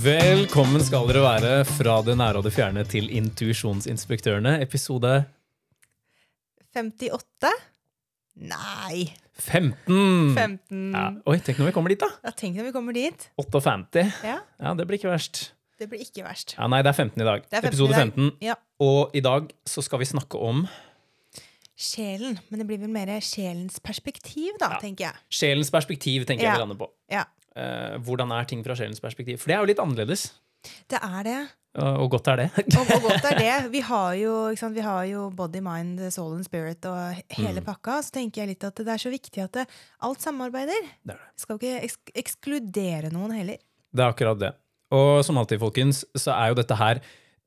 Velkommen skal dere være fra det nære og det fjerne til Intuisjonsinspektørene, episode 58? Nei. 15. 15. Ja. Oi, tenk når vi kommer dit, da. Ja, tenk når vi kommer dit. 58. Ja, Ja, det blir ikke verst. Det blir ikke verst. Ja, Nei, det er 15 i dag. Det er 15 episode i dag. 15. Ja. Og i dag så skal vi snakke om Sjelen. Men det blir vel mer sjelens perspektiv, da, Ja. tenker jeg. sjelens perspektiv, tenker jeg vi lander på. Ja, Eh, hvordan er ting fra sjelens perspektiv? For det er jo litt annerledes. det er det. Og, og godt er det. Og, og godt er det. Vi har jo, sant? Vi har jo body, mind, soul and spirit og hele Mm. pakka. Så tenker jeg litt at det er så viktig at det, alt samarbeider. Det det. Skal ikke eks ekskludere noen heller. Det er akkurat det. Og som alltid, folkens, så er jo dette her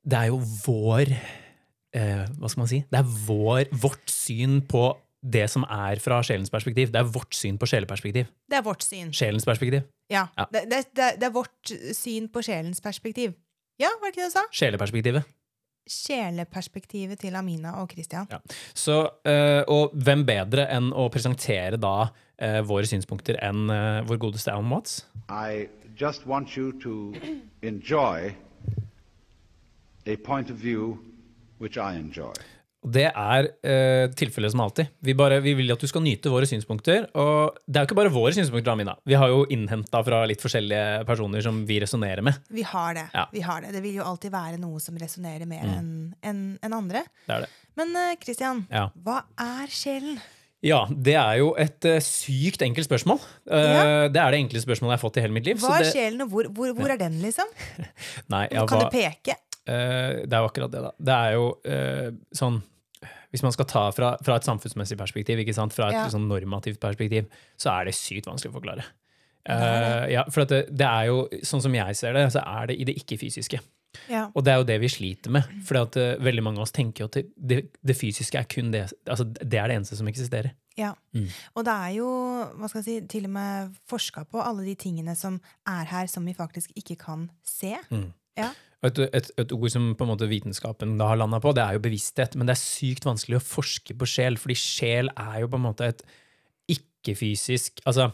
Det er jo vår eh, Hva skal man si? Det er vår, vårt syn på det som er fra sjelens perspektiv. Det er vårt syn på sjeleperspektiv. Det er vårt syn. Sjelens perspektiv. Ja. Ja. Det, det, det, det er vårt syn på sjelens perspektiv. Ja, var det ikke det du sa? Sjeleperspektivet. Sjeleperspektivet til Amina og Christian. Ja. Så, eh, og hvem bedre enn å presentere da eh, våre synspunkter enn eh, vår godeste Alan Watts? I just want you to enjoy a point of view which I enjoy. Det er uh, tilfellet som alltid. Vi, bare, vi vil at du skal nyte våre synspunkter. Og det er jo ikke bare våre synspunkter, Amina. Vi har jo innhenta fra litt forskjellige personer som vi resonnerer med. Vi har det. Ja. Mm. vi har Det Det vil jo alltid være noe som resonnerer mer enn en, en andre. Det er det. Men uh, Christian, Ja. hva er sjelen? Ja, det er jo et uh, sykt enkelt spørsmål. Uh, Ja. Det er det enkle spørsmålet jeg har fått i hele mitt liv. Hva er det, sjelen, og hvor, hvor, hvor er den, liksom? nei, ja, Kan hva, du peke? Uh, det er jo akkurat det, da. Det er jo sånn Hvis man skal ta fra, fra et samfunnsmessig perspektiv, ikke sant? fra et Ja. sånn normativt perspektiv, så er det sykt vanskelig å forklare. det. Eh, ja, for at det, det er jo, sånn som jeg ser det, så er det i det ikke-fysiske. Ja. Og det er jo det vi sliter med. For at eh, veldig mange av oss tenker jo at det fysiske er kun det altså det er det eneste som eksisterer. ja. Mm. Og det er jo hva skal jeg si, til og med forska på alle de tingene som er her, som vi faktisk ikke kan se. Mm. Ja. Et, et, et ord som på en måte vitenskapen da har landa på, det er jo bevissthet. Men det er sykt vanskelig å forske på sjel, fordi sjel er jo på en måte et ikke-fysisk Altså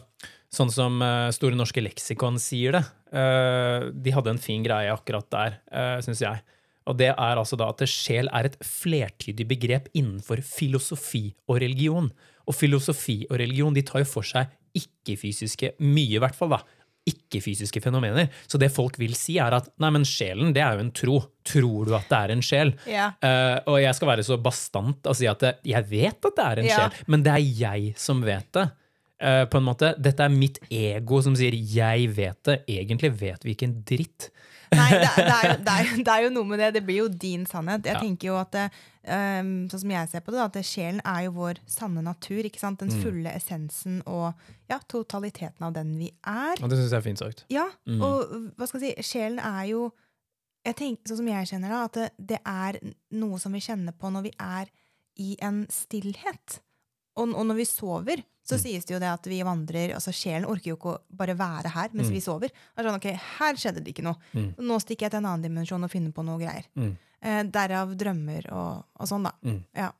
sånn som eh, Store norske leksikon sier det. Eh, de hadde en fin greie akkurat der, uh, syns jeg. Og det er altså da at sjel er et flertydig begrep innenfor filosofi og religion. Og filosofi og religion de tar jo for seg ikke-fysiske, mye i hvert fall, da, ikke-fysiske fenomener. Så det folk vil si, er at nei, men sjelen, det er jo en tro. Tror du at det er en sjel? Ja. Uh, og jeg skal være så bastant og si at jeg vet at det er en Ja. sjel, men det er jeg som vet det. Uh, på en måte, Dette er mitt ego som sier 'jeg vet det'. Egentlig vet vi ikke en dritt. Nei, det, er- det, er jo, det, er, det er jo noe med det. Det blir jo din sannhet. Jeg Ja. tenker jo at um, Sånn som jeg ser på det, at sjelen er jo vår sanne natur. Den Mm. fulle essensen og ja, totaliteten av den vi er. Og det syns jeg er fint sagt. Ja, Mm. og hva skal jeg si, sjelen er jo jeg tenker, Sånn som jeg kjenner det, at det, det er noe som vi kjenner på når vi er i en stillhet. Og, og når vi sover, så Mm. sies det jo det at vi vandrer altså Sjelen orker jo ikke å bare være her mens Mm. vi sover. Det er sånn, ok, Her skjedde det ikke noe. Mm. Nå stikker jeg til en annen dimensjon og finner på noe greier. Mm. Eh, derav drømmer og, og sånn, da. Mm. Ja.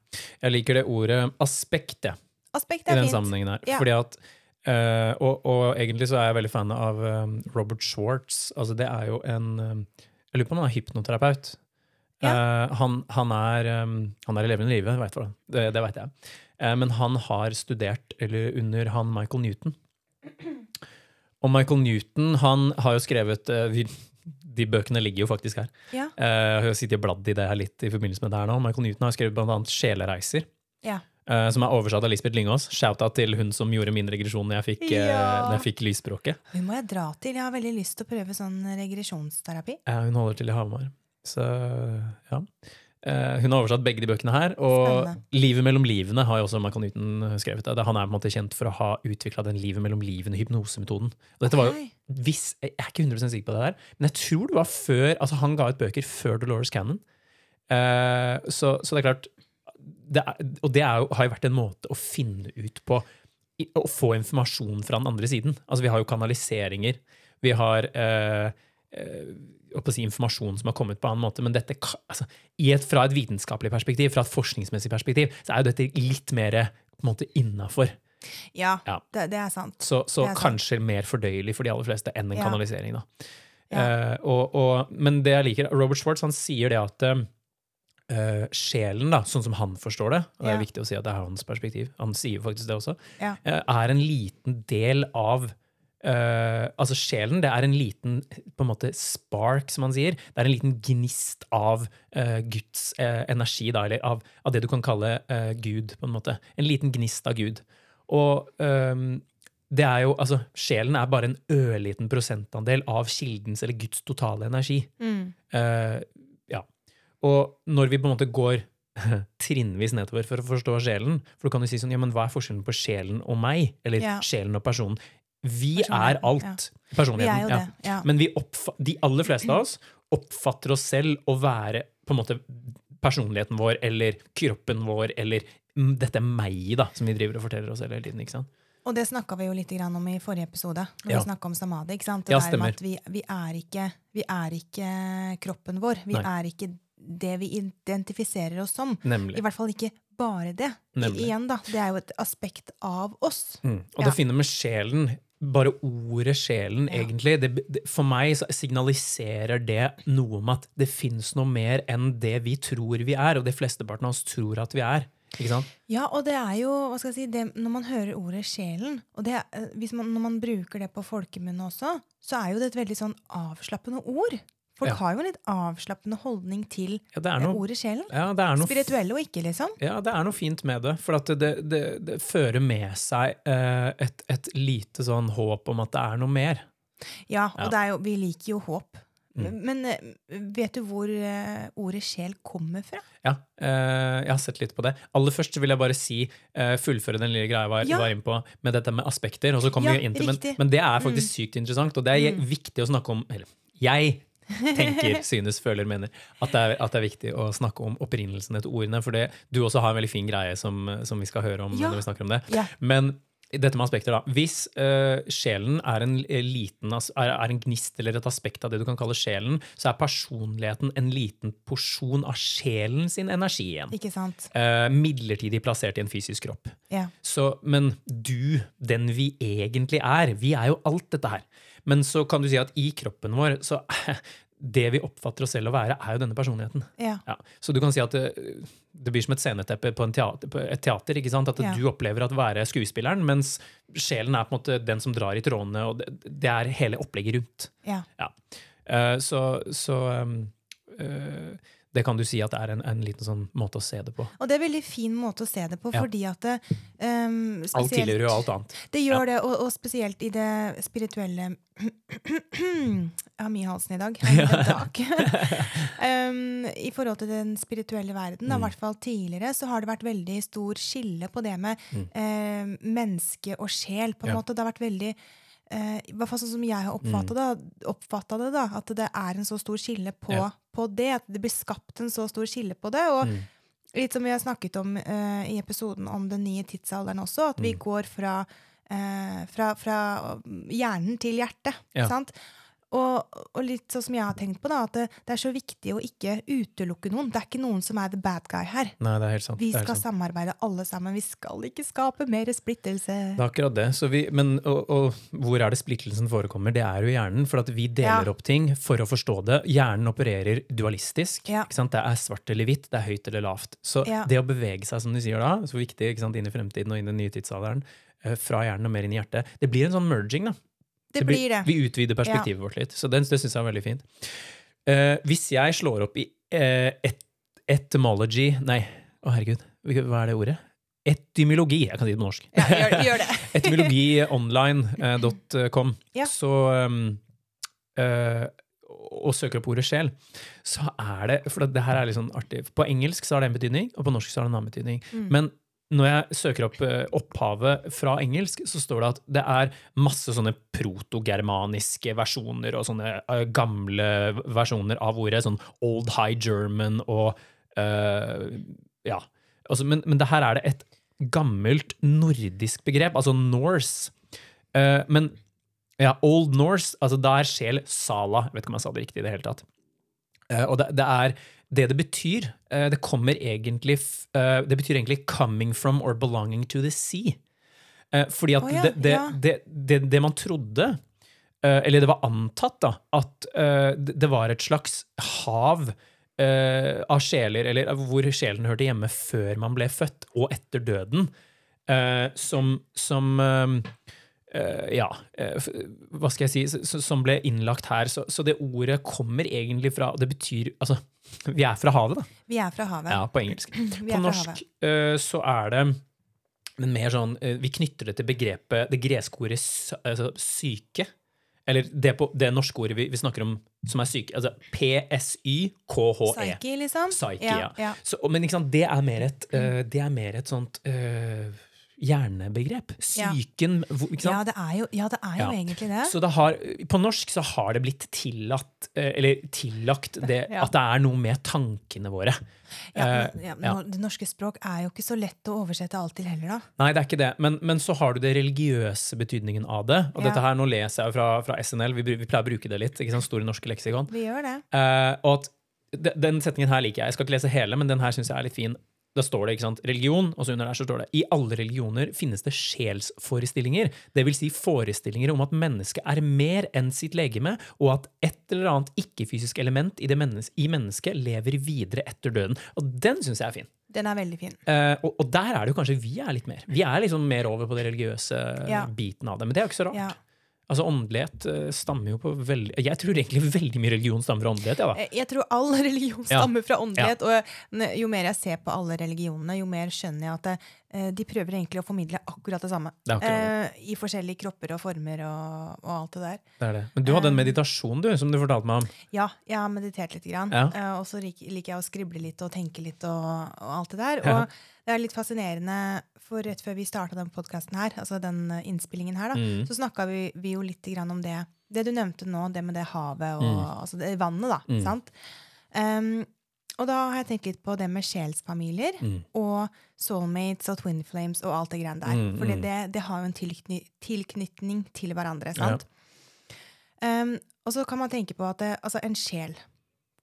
Jeg liker det ordet aspekt, jeg. Aspekt i er den fint. sammenhengen her. Ja. Fordi at, eh, og, og egentlig så er jeg veldig fan av um, Robert Schwartz. Altså det er jo en um, Jeg lurer på om han er hypnoterapeut. Eh, han, han, er, um, han er i levende live, det, det vet jeg. Eh, men han har studert eller under han Michael Newton. Og Michael Newton han har jo skrevet eh, De bøkene ligger jo faktisk her. Ja. Eh, Jeg har sittet og bladd i det her litt i forbindelse med det her nå. Michael Newton har skrevet annet 'Sjelereiser'. Ja. Som er oversatt av Lisbeth Lyngås. Shout-out til hun som gjorde min regresjon når jeg fikk, Ja. når jeg fikk lysspråket. Hun må jeg dra til. Jeg har veldig lyst til å prøve sånn regresjonsterapi. Hun holder til i Hamar. Så ja. Eh, hun har oversatt begge de bøkene her. Og Spennende. 'Livet mellom livene' har jo også Michael Newton skrevet. Det. Han er på en måte kjent for å ha utvikla den 'livet mellom livene'-hypnosemetoden. Og dette var jo hvis, Jeg er ikke 100% sikker på det der, men jeg tror det var før altså Han ga ut bøker før Dolores Cannon. Uh, så, så det er klart det er, Og det er jo, har jo vært en måte å finne ut på Å få informasjon fra den andre siden. Altså Vi har jo kanaliseringer. Vi har eh, eh, si, informasjon som har kommet på en annen måte. Men dette, altså, i et, fra et vitenskapelig perspektiv, fra et forskningsmessig perspektiv, så er jo dette litt mer innafor. Ja, Ja. Det, det er sant. Så, så er kanskje sant. mer fordøyelig for de aller fleste enn en Ja. kanalisering. da. Eh, og, og, men det jeg liker Robert Schwartz han sier det at uh, sjelen, da, sånn som han forstår det, og det er Ja. viktig å si at det er hans perspektiv, han sier faktisk det også, Ja. eh, er en liten del av eh, altså Sjelen det er en liten på en måte spark, som man sier. Det er en liten gnist av uh, Guds uh, energi, da, eller av, av det du kan kalle Gud. på En måte. En liten gnist av Gud. Og ehm, det er jo, altså, Sjelen er bare en ørliten prosentandel av kildens eller Guds totale energi. Mm. Ja. Og når vi på en måte går trinnvis nedover for å forstå sjelen For du kan jo si sånn, ja, men hva er forskjellen på sjelen og meg? Eller Ja. sjelen og personen? Vi er alt. Vi Personligheten. er jo ja. Ja. Men vi de aller fleste av oss oppfatter oss selv å være på en måte personligheten vår eller kroppen vår eller mm, dette meg da, som vi driver og forteller oss hele tiden. ikke sant? Og det snakka vi jo litt om i forrige episode, når Ja. vi snakka om samadhi. ikke sant? Ja, Det der stemmer. med at vi, vi, er ikke, vi er ikke kroppen vår. Vi Nei. er ikke det vi identifiserer oss som. Nemlig. I hvert fall ikke bare det. Nemlig. igjen, da. Det er jo et aspekt av oss. Mm. Og Ja. det fine med sjelen, bare ordet sjelen, Ja. egentlig, det, det, for meg så signaliserer det noe om at det fins noe mer enn det vi tror vi er, og det flesteparten av oss tror at vi er. Ikke sant? Ja, og det er jo, hva skal jeg si, det, når man hører ordet sjelen, og det, eh, hvis man, når man bruker det på folkemunne også, så er jo det et veldig sånn avslappende ord. Folk Ja. har jo en litt avslappende holdning til Ja, det noe, ordet sjelen. ja, det noe Spirituelle og ikke, liksom. Ja, det er noe fint med det. For det, det, det fører med seg eh, et, et lite sånn håp om at det er noe mer. Ja, og jo, vi liker jo håp. Mm. Men eh, vet du hvor eh, ordet sjel kommer fra? Ja, eh, jeg har sett litt på det. Aller først vil jeg bare si, eh, fullføre den lille greia jeg var, Ja. var inne på, med dette med aspekter. og så kommer Ja, vi inn til, men, men det er faktisk sykt interessant, og det er Mm. viktig å snakke om Eller jeg tenker, synes, føler, mener at det, er, at det er viktig å snakke om opprinnelsen til ordene. For det, du også har en veldig fin greie som, som vi skal høre om Ja. når vi snakker om det. Ja. Men dette med aspekter, da. Hvis uh, sjelen er en, eh, liten, er, er en gnist eller et aspekt av det du kan kalle sjelen, så er personligheten en liten porsjon av sjelen sin energi igjen. Ikke sant? Uh, midlertidig plassert i en fysisk kropp. Ja. Så, men du, den vi egentlig er, vi er jo alt dette her. Men så kan du si at i kroppen vår, så det vi oppfatter oss selv å være, er jo denne personligheten. ja. Ja. Så du kan si at det, det blir som et sceneteppe på, teater, på et teater. ikke sant? At Ja. du opplever at være skuespilleren, mens sjelen er på en måte den som drar i trådene, og det, det er hele opplegget rundt. ja. Eh, så så um, eh, det kan du si at er en, en liten sånn måte å se det på. Og det er en veldig fin måte å se det på, Ja. fordi at det, um, Alt spesielt- tilhører jo alt annet. Det gjør det, og, og spesielt i det spirituelle Jeg har mye i halsen i dag. Um, I forhold til den spirituelle verden, da, i Mm. hvert fall tidligere, så har det vært veldig stor skille på det med eh, menneske og sjel. på en Mm. Ja. måte. Det har vært veldig eh, I hvert fall sånn som jeg har oppfattet det, det, da, at det er en så stor skille på, Mm. Ja. på det. At det blir skapt en så stor skille på det. og Mm. Litt som vi har snakket om uh, i episoden om den nye tidsalderen også, at Mm. vi går fra, uh, fra, fra hjernen til hjertet. Ja. Og, og litt sånn som jeg har tenkt på, da, at det, det er så viktig å ikke utelukke noen. Det er ikke noen som er the bad guy her. Nei, det er helt sant. Vi skal samarbeide alle sammen. Vi skal ikke skape mer splittelse. Det er akkurat det. Så vi, men, og, og hvor er det splittelsen forekommer? Det er jo i hjernen. For at vi deler Ja. opp ting for å forstå det. Hjernen opererer dualistisk. Ja. Det er svart eller hvitt, det er høyt eller lavt. Så Ja. det å bevege seg, som du sier da, så viktig inn i fremtiden og inn i den nye tidsalderen, eh, fra hjernen og mer inn i hjertet, det blir en sånn merging. da. Det blir det. Vi utvider perspektivet vårt litt. Så den, det syns jeg er veldig fint. Uh, hvis jeg slår opp i uh, et, etymology Nei, å herregud, hva er det ordet? Etymologi. Jeg kan si det på norsk. Ja, gjør, gjør det. etymologionline.com, Ja. så um, uh, og søker opp ordet sjel, så er det For det her er litt sånn artig. På engelsk så har det en betydning, og på norsk så har det en annen betydning. Mm. Men når jeg søker opp eh, opphavet fra engelsk, så står det at det er masse sånne protogermaniske versjoner og sånne eh, gamle versjoner av ordet, sånn old high German og uh, Ja. Altså, men, men det her er det et gammelt nordisk begrep, altså Norse. Uh, men ja, Old Norse, altså da er sjel sala. Jeg vet ikke om jeg sa det riktig i det hele tatt. Uh, og det, det er det det betyr. eh, det kommer egentlig eh, Det betyr egentlig 'coming from or belonging to the sea'. Eh, fordi at oh, ja, det, det, det, det, man trodde Eller det var antatt, da, at det var et slags hav av sjeler, eller hvor sjelen hørte hjemme før man ble født, og etter døden, som, som ja, eh, hva skal jeg si, som ble innlagt her. Så, så det ordet kommer egentlig fra Det betyr Altså, vi er fra havet, da. Vi er fra havet. Ja, på engelsk. På norsk eh, så er det men mer sånn eh, Vi knytter det til begrepet Det greske ordet altså, syke. Eller det, på, det norske ordet vi, vi snakker om som er syke. Altså PSY-KHE. Psyche, liksom. Psyche, Ja, ja. ja. Så, men sant, det er mer et, eh, det er mer et sånt eh, hjernebegrep. Psyken ja. ikke sant? Ja, det er jo, ja, det er jo Ja. egentlig det. Så det har, på norsk så har det blitt tillatt, eh, eller tillagt det, at det er noe med tankene våre. Ja, Eh, men, ja, ja. Det norske språk er jo ikke så lett å oversette alt til heller, da. Nei, det er ikke det. Men, men så har du det religiøse betydningen av det. Og dette her, nå leser jeg jo fra, fra SNL, vi, vi pleier å bruke det litt. ikke sant, Store norske leksikon. Vi gjør det. Uh, og at Den setningen her liker jeg. Jeg skal ikke lese hele, men den her syns jeg er litt fin. Da står det ikke sant, religion, og så under der så står det i alle religioner finnes det sjelsforestillinger. Det vil si forestillinger om at mennesket er mer enn sitt legeme, og at et eller annet ikke-fysisk element i, det mennes i mennesket lever videre etter døden. Og den syns jeg er fin. Den er veldig fin. Uh, og, og der er det jo kanskje vi er litt mer. Vi er liksom mer over på det religiøse Ja. biten av det. Men det er jo ikke så rart. Ja. Altså Åndelighet eh, stammer jo på veldig Jeg tror egentlig veldig mye religion stammer fra åndelighet. Ja, da. Jeg, jeg tror all religion Ja. stammer fra åndelighet. Og jo mer jeg ser på alle religionene, jo mer skjønner jeg at eh, de prøver egentlig å formidle akkurat det samme. Det akkurat Eh, I forskjellige kropper og former og, og alt det der. Det er det. Men du hadde en meditasjon du, som du fortalte meg om. Ja, jeg har meditert litt. Grann. Ja. Eh, og så liker jeg å skrible litt og tenke litt og, og alt det der. Ja. Og det er litt fascinerende, for rett før vi starta den podkasten her, altså den eh, innspillingen her, da, Mm. så snakka vi, vi jo litt grann om det. Det du nevnte nå, det med det havet og Mm. altså det vannet, da. Mm. Sant? Um, og da har jeg tenkt litt på det med sjelsfamilier Mm. og soulmates og twin flames og alt det greiene der. Mm, For mm. det, det har jo en tilkny tilknytning til hverandre. sant? Um, og så kan man tenke på at det, altså en sjel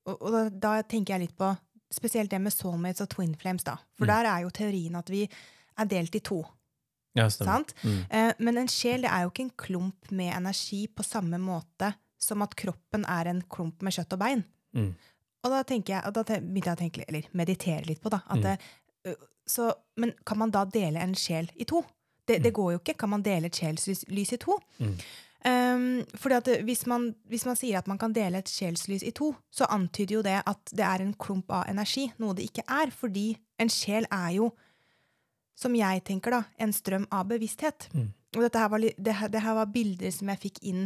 Og, og da, da tenker jeg litt på spesielt det med soulmates og twin flames. da. For Mm. der er jo teorien at vi er delt i to. Ja, sant? Mm. Eh, men en sjel det er jo ikke en klump med energi på samme måte som at kroppen er en klump med kjøtt og bein. Mm. Og da, tenker jeg, da begynte jeg å tenke, eller meditere litt på, da. At Mm. så, men kan man da dele en sjel i to? Det, det går jo ikke. Kan man dele et sjelslys lys i to? Um, fordi at hvis man, hvis man sier at man kan dele et sjelslys i to, så antyder jo det at det er en klump av energi, noe det ikke er. Fordi en sjel er jo, som jeg tenker, da, en strøm av bevissthet. Mm. Og dette her var, det, det her var bilder som jeg fikk inn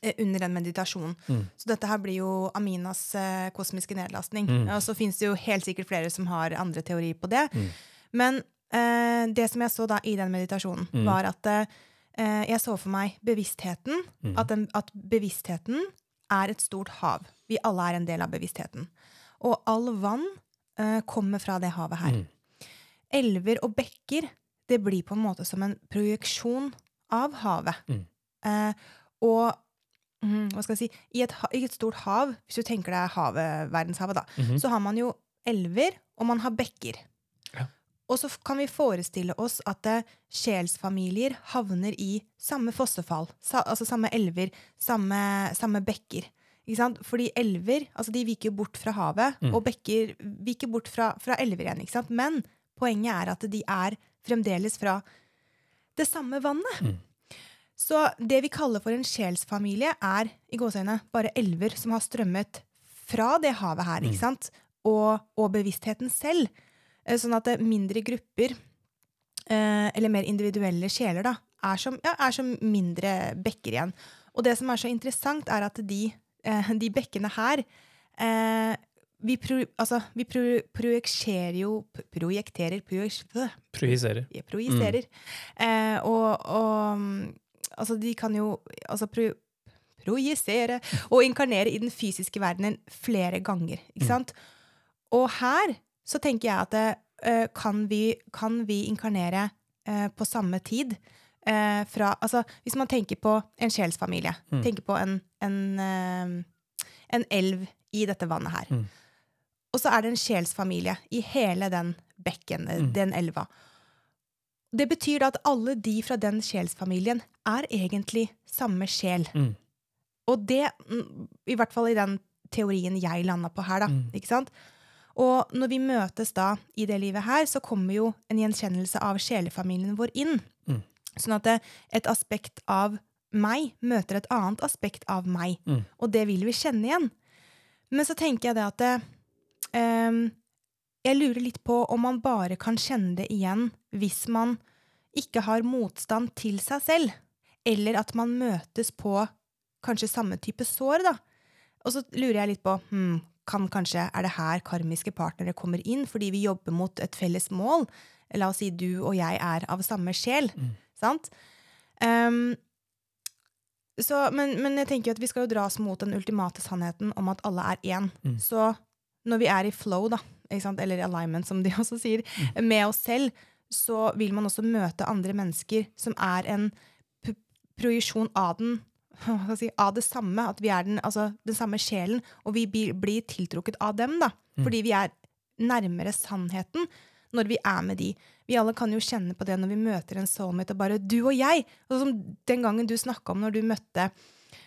eh, under den meditasjonen. Mm. Så dette her blir jo Aminas eh, kosmiske nedlastning. Mm. Og så fins det jo helt sikkert flere som har andre teorier på det. Mm. Men eh, det som jeg så da i den meditasjonen, Mm. var at eh, jeg så for meg bevisstheten. Mm. At, den, at bevisstheten er et stort hav. Vi alle er en del av bevisstheten. Og all vann eh, kommer fra det havet her. Mm. Elver og bekker, det blir på en måte som en projeksjon av havet. Mm. Eh, og mm, hva skal jeg si, i et, i et stort hav, hvis du tenker deg havet, verdenshavet, da, -hmm. så har man jo elver, og man har bekker. Og så kan vi forestille oss at eh, sjelsfamilier havner i samme fossefall. Altså samme elver, samme, samme bekker. Fordi elver altså de viker bort fra havet, Mm. og bekker viker bort fra, fra elver igjen. Ikke sant? Men poenget er at de er fremdeles fra det samme vannet. Mm. Så det vi kaller for en sjelsfamilie, er i gåseøyne bare elver som har strømmet fra det havet her, Mm. ikke sant? Og, og bevisstheten selv. Eh, Sånn at mindre grupper, eh, eller mer individuelle sjeler, da, er som, ja, er som mindre bekker igjen. Og det som er så interessant, er at de, eh, de bekkene her eh, vi, pro, altså, vi pro, projekserer jo Projekterer projek, Projiserer. projiserer. Eh, og, og mm, altså, de kan jo altså, pro, projisere og inkarnere i den fysiske verdenen flere ganger. Ikke sant? Og her så tenker jeg at det, eh, kan, vi, kan vi inkarnere uh, på samme tid? Uh, fra, altså, hvis man tenker på en sjelsfamilie, Mm. tenker på en, en, en elv i dette vannet her. Mm. Og så er det en sjelsfamilie i hele den bekken, Mm. den elva. Det betyr da at alle de fra den sjelsfamilien er egentlig samme sjel. Mm. Og det, mm, i hvert fall i den teorien jeg landa på her, da. Mm. Ikke sant? Og når vi møtes da i det livet her, så kommer jo en gjenkjennelse av sjelefamilien vår inn. Mm. Sånn at et aspekt av meg møter et annet aspekt av meg. Mm. Og det vil vi kjenne igjen. Men så tenker jeg det at det, um, Jeg lurer litt på om man bare kan kjenne det igjen hvis man ikke har motstand til seg selv. Eller at man møtes på kanskje samme type sår, da. Og så lurer jeg litt på hmm, kan kanskje, Er det her karmiske partnere kommer inn fordi vi jobber mot et felles mål? La oss si du og jeg er av samme sjel. Sant? Um, så, men, men jeg tenker at vi skal jo dras mot den ultimate sannheten om at alle er én. Mm. Så når vi er i flow, da, eller alignment, som de også sier, med oss selv, så vil man også møte andre mennesker som er en projisjon av den si, av det samme, at vi er den, altså, den samme sjelen, og vi blir, tiltrukket av dem, da. Fordi vi er nærmere sannheten når vi er med de. Vi alle kan jo kjenne på det når vi møter en soulmate, og bare du og jeg. Og som den gangen du snakka om når du møtte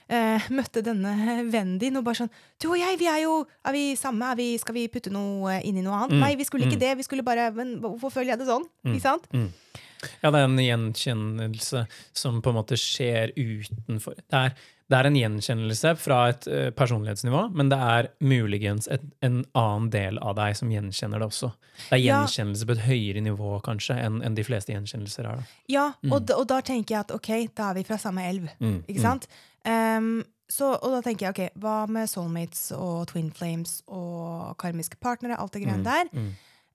eh, møtte denne vennen din, og bare sånn Du og jeg, vi er jo Er vi samme? Er vi, skal vi putte noe inn i noe annet? Mm, Nei, vi skulle ikke mm. det. Vi skulle bare Men hvorfor føler jeg det sånn? Ikke sant? Mm. Ja, det er en gjenkjennelse som på en måte skjer utenfor Det er, det er en gjenkjennelse fra et eh, personlighetsnivå, men det er muligens et, en annen del av deg som gjenkjenner det også. Det er Ja. gjenkjennelse på et høyere nivå kanskje enn en de fleste gjenkjennelser er. Da. Ja, og, da- og da tenker jeg at ok, da er vi fra samme elv. Mm, Ikke sant? Ehm, så, og da tenker jeg, ok, hva med soulmates og twin flames og karmiske partnere, alt det greiene der?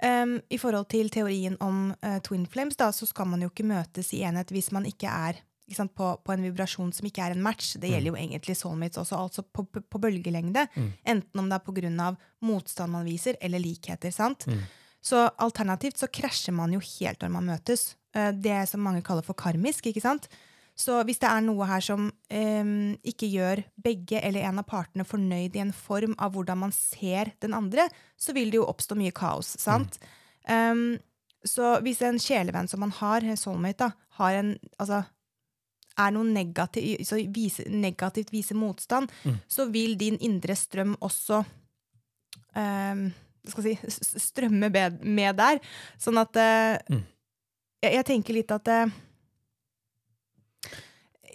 Mm. Ehm, I forhold til teorien om uh, twin flames, da, så skal man jo ikke møtes i enhet hvis man ikke er ikke sant, på, på en vibrasjon som ikke er en match. Det gjelder jo egentlig soulmates også, altså på, på, bølgelengde. Mm. Enten om det er av motstand man viser, eller likheter. sant? Mm. Så alternativt så krasjer man jo helt når man møtes. Uh, Det som mange kaller for karmisk. ikke sant? Så hvis det er noe her som em, ikke gjør begge eller en av partene fornøyd i en form av hvordan man ser den andre, så vil det jo oppstå mye kaos. sant? Em, så hvis en sjelevenn som man har, soulmate, da, har en altså, er noe negativ, så vise, negativt viser motstand, Mm. så vil din indre strøm også um, skal si, strømme med, der. Sånn at uh, Mm. jeg, jeg tenker litt at eh,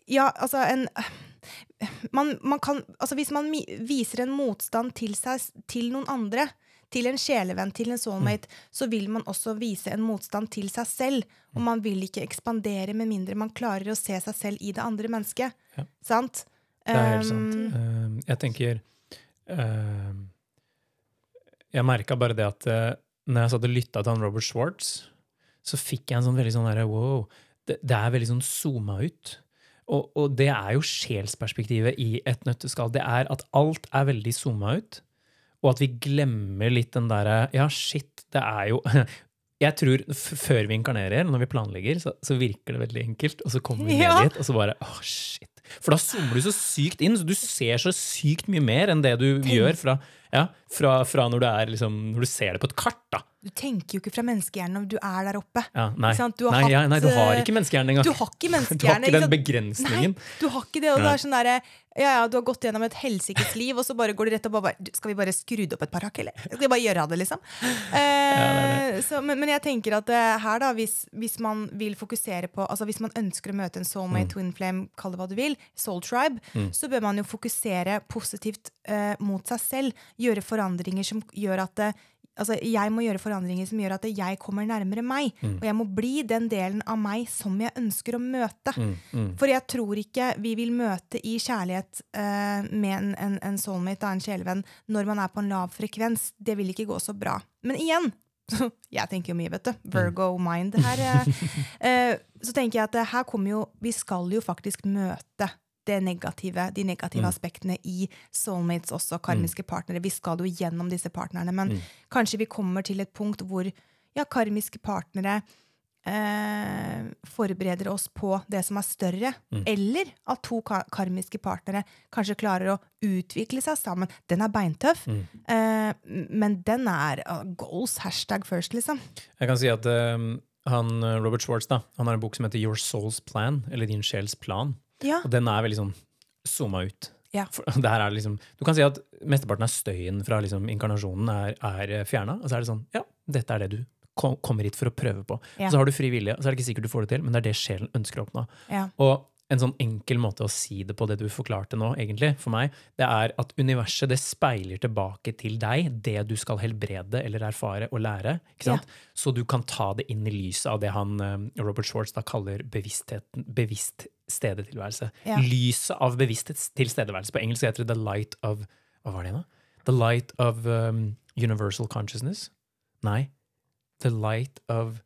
Ja, altså en man, man kan, altså Hvis man viser en motstand til seg, til noen andre, til en sjelevenn, til en soulmate, så vil man også vise en motstand til seg selv. Og man vil ikke ekspandere med mindre man klarer å se seg selv i det andre mennesket. Ja. Sant? Det er helt sant. Um, Eh, jeg tenker uh, Jeg merka bare det at uh, når jeg satt og lytta til han Robert Schwartz, så fikk jeg en sånn veldig sånn derre wow. Det, det er veldig sånn zooma ut. Og, og det er jo sjelsperspektivet i et nøtteskall. Det er at alt er veldig zooma ut, og at vi glemmer litt den derre Ja, shit, det er jo Jeg tror Før vi inkarnerer, når vi planlegger, så, så virker det veldig enkelt. Og så kommer vi ned Ja. dit, og så bare oh, shit. For da zoomer du så sykt inn, så du ser så sykt mye mer enn det du gjør fra, ja, fra, fra når, du er, liksom, når du ser det på et kart. da. Du tenker jo ikke fra menneskehjernen om du er der oppe. Ja, nei. Du har nei, ja, nei, du har ikke menneskehjernen engang. Du har ikke Du har ikke den begrensningen. Nei, du har ikke det. Og det er sånn der, ja, ja, du har gått gjennom et helsikes liv, og så bare går du rett opp og bare Skal vi bare skru det opp et par hakk, eller? Skal vi bare gjøre det, liksom? Eh, Så, men, men jeg tenker at eh, her, da, hvis, hvis man vil fokusere på Altså hvis man ønsker å møte en soulmate, twin flame, kall det hva du vil, soul tribe, så bør man jo fokusere positivt eh, mot seg selv. Gjøre forandringer som gjør at det, Altså, jeg må gjøre forandringer som gjør at jeg kommer nærmere meg. Og jeg må bli den delen av meg som jeg ønsker å møte. Mm, mm. For jeg tror ikke vi vil møte i kjærlighet uh, med en, en, en soulmate en sjelevenn når man er på en lav frekvens. Det vil ikke gå så bra. Men igjen, jeg tenker jo mye, vet du. Virgo mind her. eh, eh, så tenker jeg at her kommer jo Vi skal jo faktisk møte negative, de negative Mm. aspektene i soulmates også, karmiske partnere. Vi skal jo gjennom disse partnerne, men Mm. kanskje vi kommer til et punkt hvor ja, karmiske partnere eh, forbereder oss på det som er større. Mm. Eller at to ka karmiske partnere kanskje klarer å utvikle seg sammen. Den er beintøff, Mm. eh, men den er uh, goals. Hashtag first, liksom. Jeg kan si at um, han, Robert Schwartz da, han har en bok som heter Your Soul's Plan, eller Din sjels plan. Ja. Og den er veldig sånn zooma ut. Ja. Liksom, du kan si at mesteparten av støyen fra liksom, inkarnasjonen er, er fjerna. Og så er det sånn Ja, dette er det du kom, kommer hit for å prøve på. Ja. Og så har du fri vilje, og så er det ikke sikkert du får det til, men det er det sjelen ønsker å oppnå. Ja. Og en sånn enkel måte å si det på, det du forklarte nå, egentlig, for meg, det er at universet det speiler tilbake til deg det du skal helbrede eller erfare og lære. ikke sant? Så du kan ta det inn i lyset av det han eh, Robert Schwartz da kaller bevisstheten, bevisst stedetilværelse. Ja. Lyset av bevissthets tilstedeværelse. På engelsk heter det the light of Hva var det da? The light of um, universal consciousness? Nei. The light of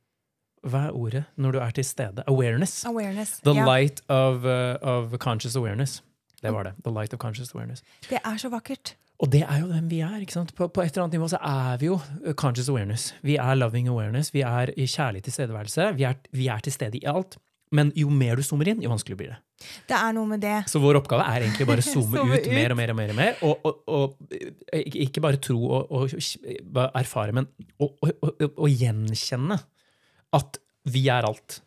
Hva er ordet når du er til stede? Awareness. Awareness. The ja. light of, uh, of conscious awareness. Det var det. The light of conscious awareness. Det er så vakkert. Og det er jo hvem vi er. ikke sant? På, på et eller annet nivå så er vi jo uh, conscious awareness. Vi er loving awareness. Vi er i kjærlig tilstedeværelse. Vi er, vi er til stede i alt. Men jo mer du zoomer inn, jo vanskeligere blir det. Det er noe med det. Så vår oppgave er egentlig bare å zoome Zoome ut, ut. mer og mer og mer. Og, mer, og, og, og ikke bare tro og, erfare, men å, gjenkjenne at vi er alt.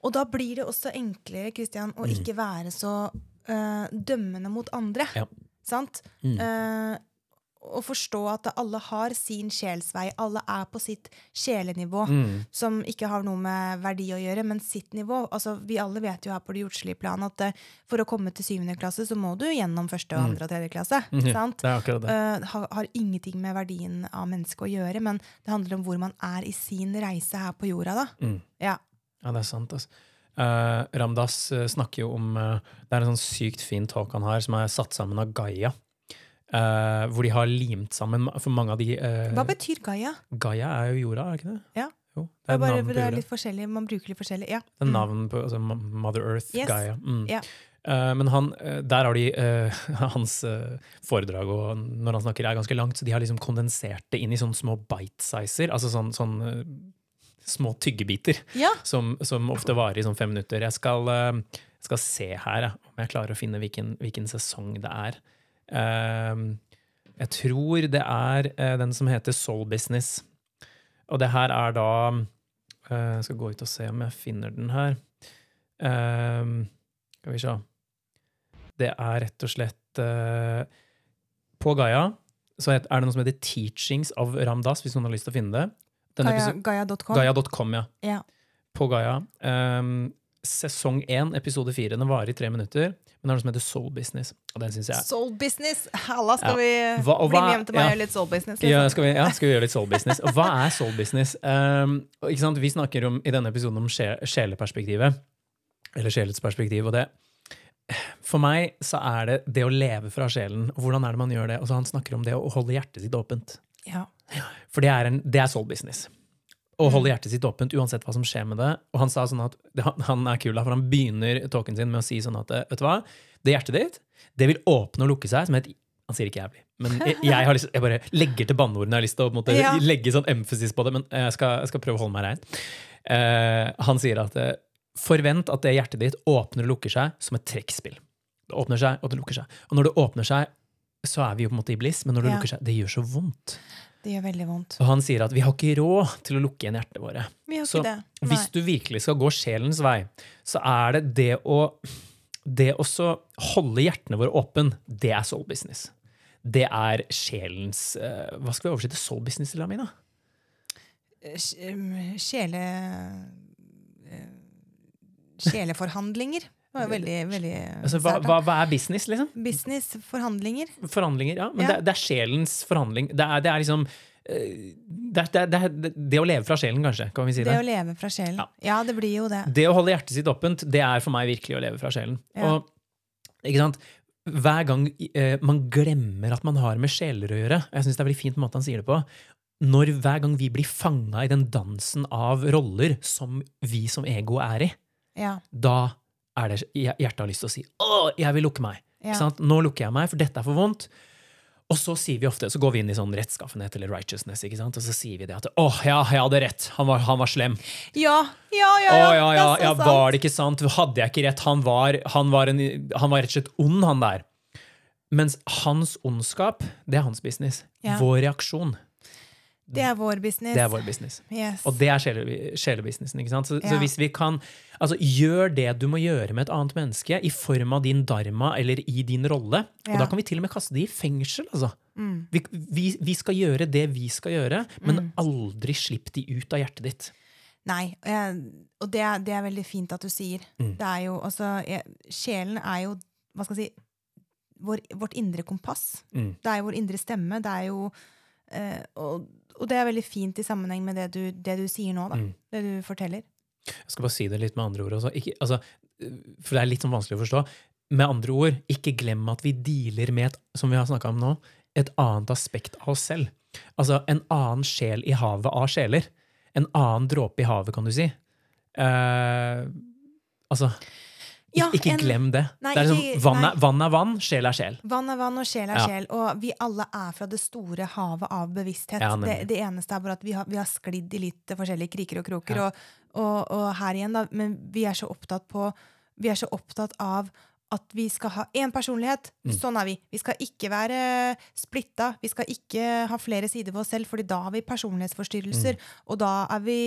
Og da blir det også enklere Christian, å ikke være så uh, dømmende mot andre. Ja. Sant? Eh, å forstå at alle har sin sjelsvei. Alle er på sitt sjelenivå, som ikke har noe med verdi å gjøre, men sitt nivå. Altså, vi alle vet jo her på det jordslige plan at uh, for å komme til syvende klasse, så må du gjennom første, og andre og tredje klasse. Sant? Det er akkurat det. Uh, har, har ingenting med verdien av mennesket å gjøre, men det handler om hvor man er i sin reise her på jorda. da. Mm. Ja. Ja, det er sant. Altså. Uh, Ramdas snakker jo om Det er en sånn sykt fin talk han har, som er satt sammen av Gaia. Eh, hvor de har limt sammen For mange av de uh, Hva betyr Gaia? Gaia er jo jorda, er det ikke det? Ja. Jo, Det det er er bare, det er litt forskjellig, Man bruker litt forskjellig. Ja. Det er Mm. navn på altså, Mother Earth, Yes. Gaia. Mm. Ja. Uh, men han, der har de Hans foredrag og når han snakker er ganske langt, så de har liksom kondensert det inn i sånne små bite-sizer. Altså sånn, sånn små tyggebiter Ja. som, som ofte varer i sånn fem minutter. Jeg skal, skal se her om jeg klarer å finne hvilken, hvilken sesong det er. Eh, jeg tror det er eh, den som heter Soul Business. Og det her er da eh, Jeg skal gå ut og se om jeg finner den her. Eh, skal vi se. Det er rett og slett eh, På Gaia så er det noe som heter Teachings of Ramdas, hvis noen har lyst til å finne det. Gaia.com. Gaia.com, ja. Ja. På Gaia. Um, sesong én, episode fire. Den varer i tre minutter. Men det er noe som heter Soul Business. Og den synes jeg Soul business! Halla, skal Ja. vi Hva- og bli med hjem til meg ja. og gjøre litt soul business? ja, Liksom? skal, vi, ja, skal vi gjøre litt soul business? Og hva er soul business? Um? Vi snakker om, i denne episoden om sje, sjeleperspektivet. Eller sjelets perspektiv. Og det For meg så er det det å leve fra sjelen. Hvordan er det man gjør det? Altså, han snakker om det å holde hjertet sitt åpent. Ja. For det er, en, det er soul business. Å Mm. hjertet sitt åpent uansett hva som skjer med det. Og han sa sånn at, han, er kul, for han begynner talken sin med å si sånn at vet du hva, det hjertet ditt det vil åpne og lukke seg som et Han sier ikke jævlig, men jeg, jeg, har lyst, jeg bare legger til banneordene. Jeg har lyst til å måte, Ja. legge sånn emphasis på det, men jeg skal, jeg skal prøve å holde meg rein. Uh, han sier at eh, forvent at det hjertet ditt åpner og lukker seg som et trekkspill. Det åpner seg, og det lukker seg. Og når det åpner seg, så er vi jo på en måte i bliss, men når det Ja. lukker seg, det gjør så vondt. Det gjør veldig vondt. Og han sier at vi har ikke råd til å lukke igjen hjertene våre. Vi har Så ikke det. Nei. hvis du virkelig skal gå sjelens vei, så er det det å det å holde hjertene våre åpne, det er soul business. Det er sjelens eh, Hva skal vi oversette soul business til, Amina? Um, Sjele... eh, Sjeleforhandlinger. Det var veldig, veldig Altså, hva, hva, hva er business, liksom? Business, forhandlinger. Forhandlinger, ja. Men Ja. Det, det er sjelens forhandling. Det er, det er liksom eh, det, det, det, er det å leve fra sjelen, kanskje. Kan vi si Det det? å leve fra sjelen. Ja. Ja, det blir jo det. Det å holde hjertet sitt åpent, det er for meg virkelig å leve fra sjelen. Ja. Og, ikke sant? Hver gang eh, man glemmer at man har med sjeler å gjøre Jeg syns det er veldig fint måte han sier det på. Når hver gang vi blir fanga i den dansen av roller som vi som ego er i, Ja. da er det hjertet har lyst til å si 'Å, jeg vil lukke meg'. Ja. Nå lukker jeg meg, for dette er for vondt. Og så sier vi ofte, så går vi inn i sånn rettskaffenhet eller righteousness, ikke sant? og så sier vi det at 'Å, ja, jeg hadde rett. Han var, han var slem'. Ja, ja, ja. Å ja, ja, ja, ja, sant. var det ikke sant? Hadde jeg ikke rett? Han var, han var, en, han var rett og slett ond, han der. Mens hans ondskap, det er hans business. Ja. Vår reaksjon, Det er vår business. Det er vår business. Yes. Og det er sjele- sjelebusinessen. ikke sant? Så, så hvis vi kan altså, Gjør det du må gjøre med et annet menneske i form av din dharma eller i din rolle. Og da kan vi til og med kaste det i fengsel. altså. Mm. Vi, vi, vi skal gjøre det vi skal gjøre, men aldri slipp de ut av hjertet ditt. Nei, og det er, det er veldig fint at du sier. Mm. Det er jo, altså, sjelen er jo, hva skal jeg si, vår, vårt indre kompass. Mm. Det er jo vår indre stemme. Det er jo, eh, og, og det er veldig fint i sammenheng med det du, det du sier nå, da. Mm. Det du forteller. Jeg skal bare si det litt med andre ord også. Ikke, altså, for det er litt sånn vanskelig å forstå. Med andre ord, ikke glem at vi dealer med, et, som vi har snakka om nå, et annet aspekt av oss selv. Altså en annen sjel i havet av sjeler. En annen dråpe i havet, kan du si. Uh, altså Ja, Ikke en- glem det. Nei, det er liksom, vann, er, vann er vann, sjel er sjel. Vann er vann, og sjel er Ja. sjel. Og vi alle er fra det store havet av bevissthet. Ja, det, det eneste er bare at vi har, vi har sklidd i litt forskjellige kriker og kroker. Og, og, og her igjen, da. Men vi er så opptatt på Vi er så opptatt av at vi skal ha én personlighet. Mm. Sånn er vi. Vi skal ikke være splitta. Vi skal ikke ha flere sider ved oss selv, Fordi da har vi personlighetsforstyrrelser. Og da er vi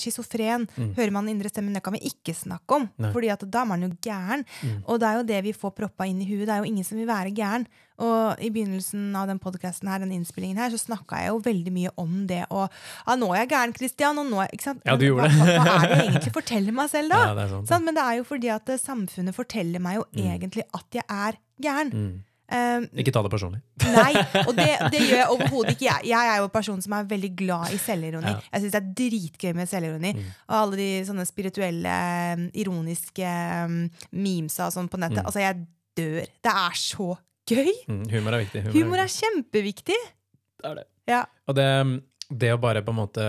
schizofren. Mm. Hører man den indre stemmen, det kan vi ikke snakke om. Mm. Nei. Mm. Fordi at da er man jo gæren. Og det er jo det vi får proppa inn i huet. Det er jo ingen som vil være gæren. Og i begynnelsen av den podcasten her, den innspillingen her, så snakka jeg jo veldig mye om det. Og ja, nå er jeg gæren, Christian. Og nå er, ikke sant? Ja, du gjorde hva, det. hva, er det jeg egentlig forteller meg selv, da? Ja, det er sant. Sant? Men det er jo fordi at eh, samfunnet forteller meg jo egentlig at jeg er gæren. Mm. Um, Ikke ta det personlig. Nei, og det, det gjør jeg overhodet ikke. Jeg, jeg er jo en person som er veldig glad i selvironi. Ja. Jeg syns det er dritgøy med selvironi. Og alle de sånne spirituelle, um, ironiske um, memesa og sånn på nettet. Altså, jeg dør. Det er så gøy! Mm, humor er viktig. Humor er kjempeviktig. Det er det. Ja. Og det, det å bare på en måte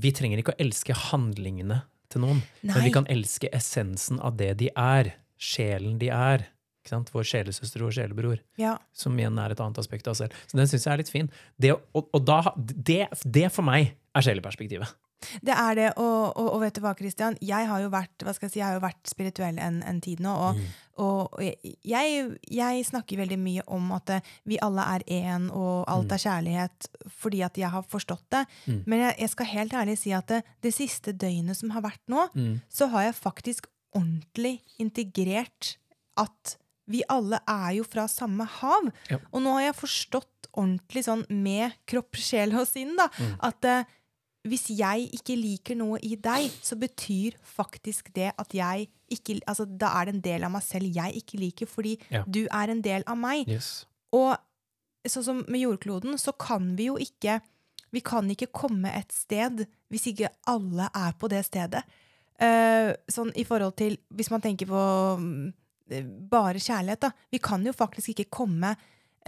Vi trenger ikke å elske handlingene til noen, men vi kan elske essensen av det de er. Sjelen de er. Ikke sant? Vår sjelesøster og sjelebror. Ja. Som igjen er et annet aspekt av oss selv. Så den syns jeg er litt fin. Det, og, og da, det, det for meg er sjeleperspektivet. Det er det, og, og, og vet du hva, Christian? Jeg har jo vært, hva skal jeg si, jeg har jo vært spirituell en, en tid nå, og, og jeg, jeg snakker veldig mye om at eh, vi alle er én, og alt er kjærlighet, fordi at jeg har forstått det. Men jeg, jeg skal helt ærlig si at det, det siste døgnet som har vært nå, så har jeg faktisk ordentlig integrert at vi alle er jo fra samme hav. Ja. Og nå har jeg forstått ordentlig sånn med kropp, sjel og sinn da, at eh, hvis jeg ikke liker noe i deg, så betyr faktisk det at jeg ikke altså, Da er det en del av meg selv jeg ikke liker, fordi Ja. du er en del av meg. Yes. Og sånn som med jordkloden, så kan vi jo ikke Vi kan ikke komme et sted hvis ikke alle er på det stedet. Uh, sånn i forhold til Hvis man tenker på mm, bare kjærlighet, da. Vi kan jo faktisk ikke komme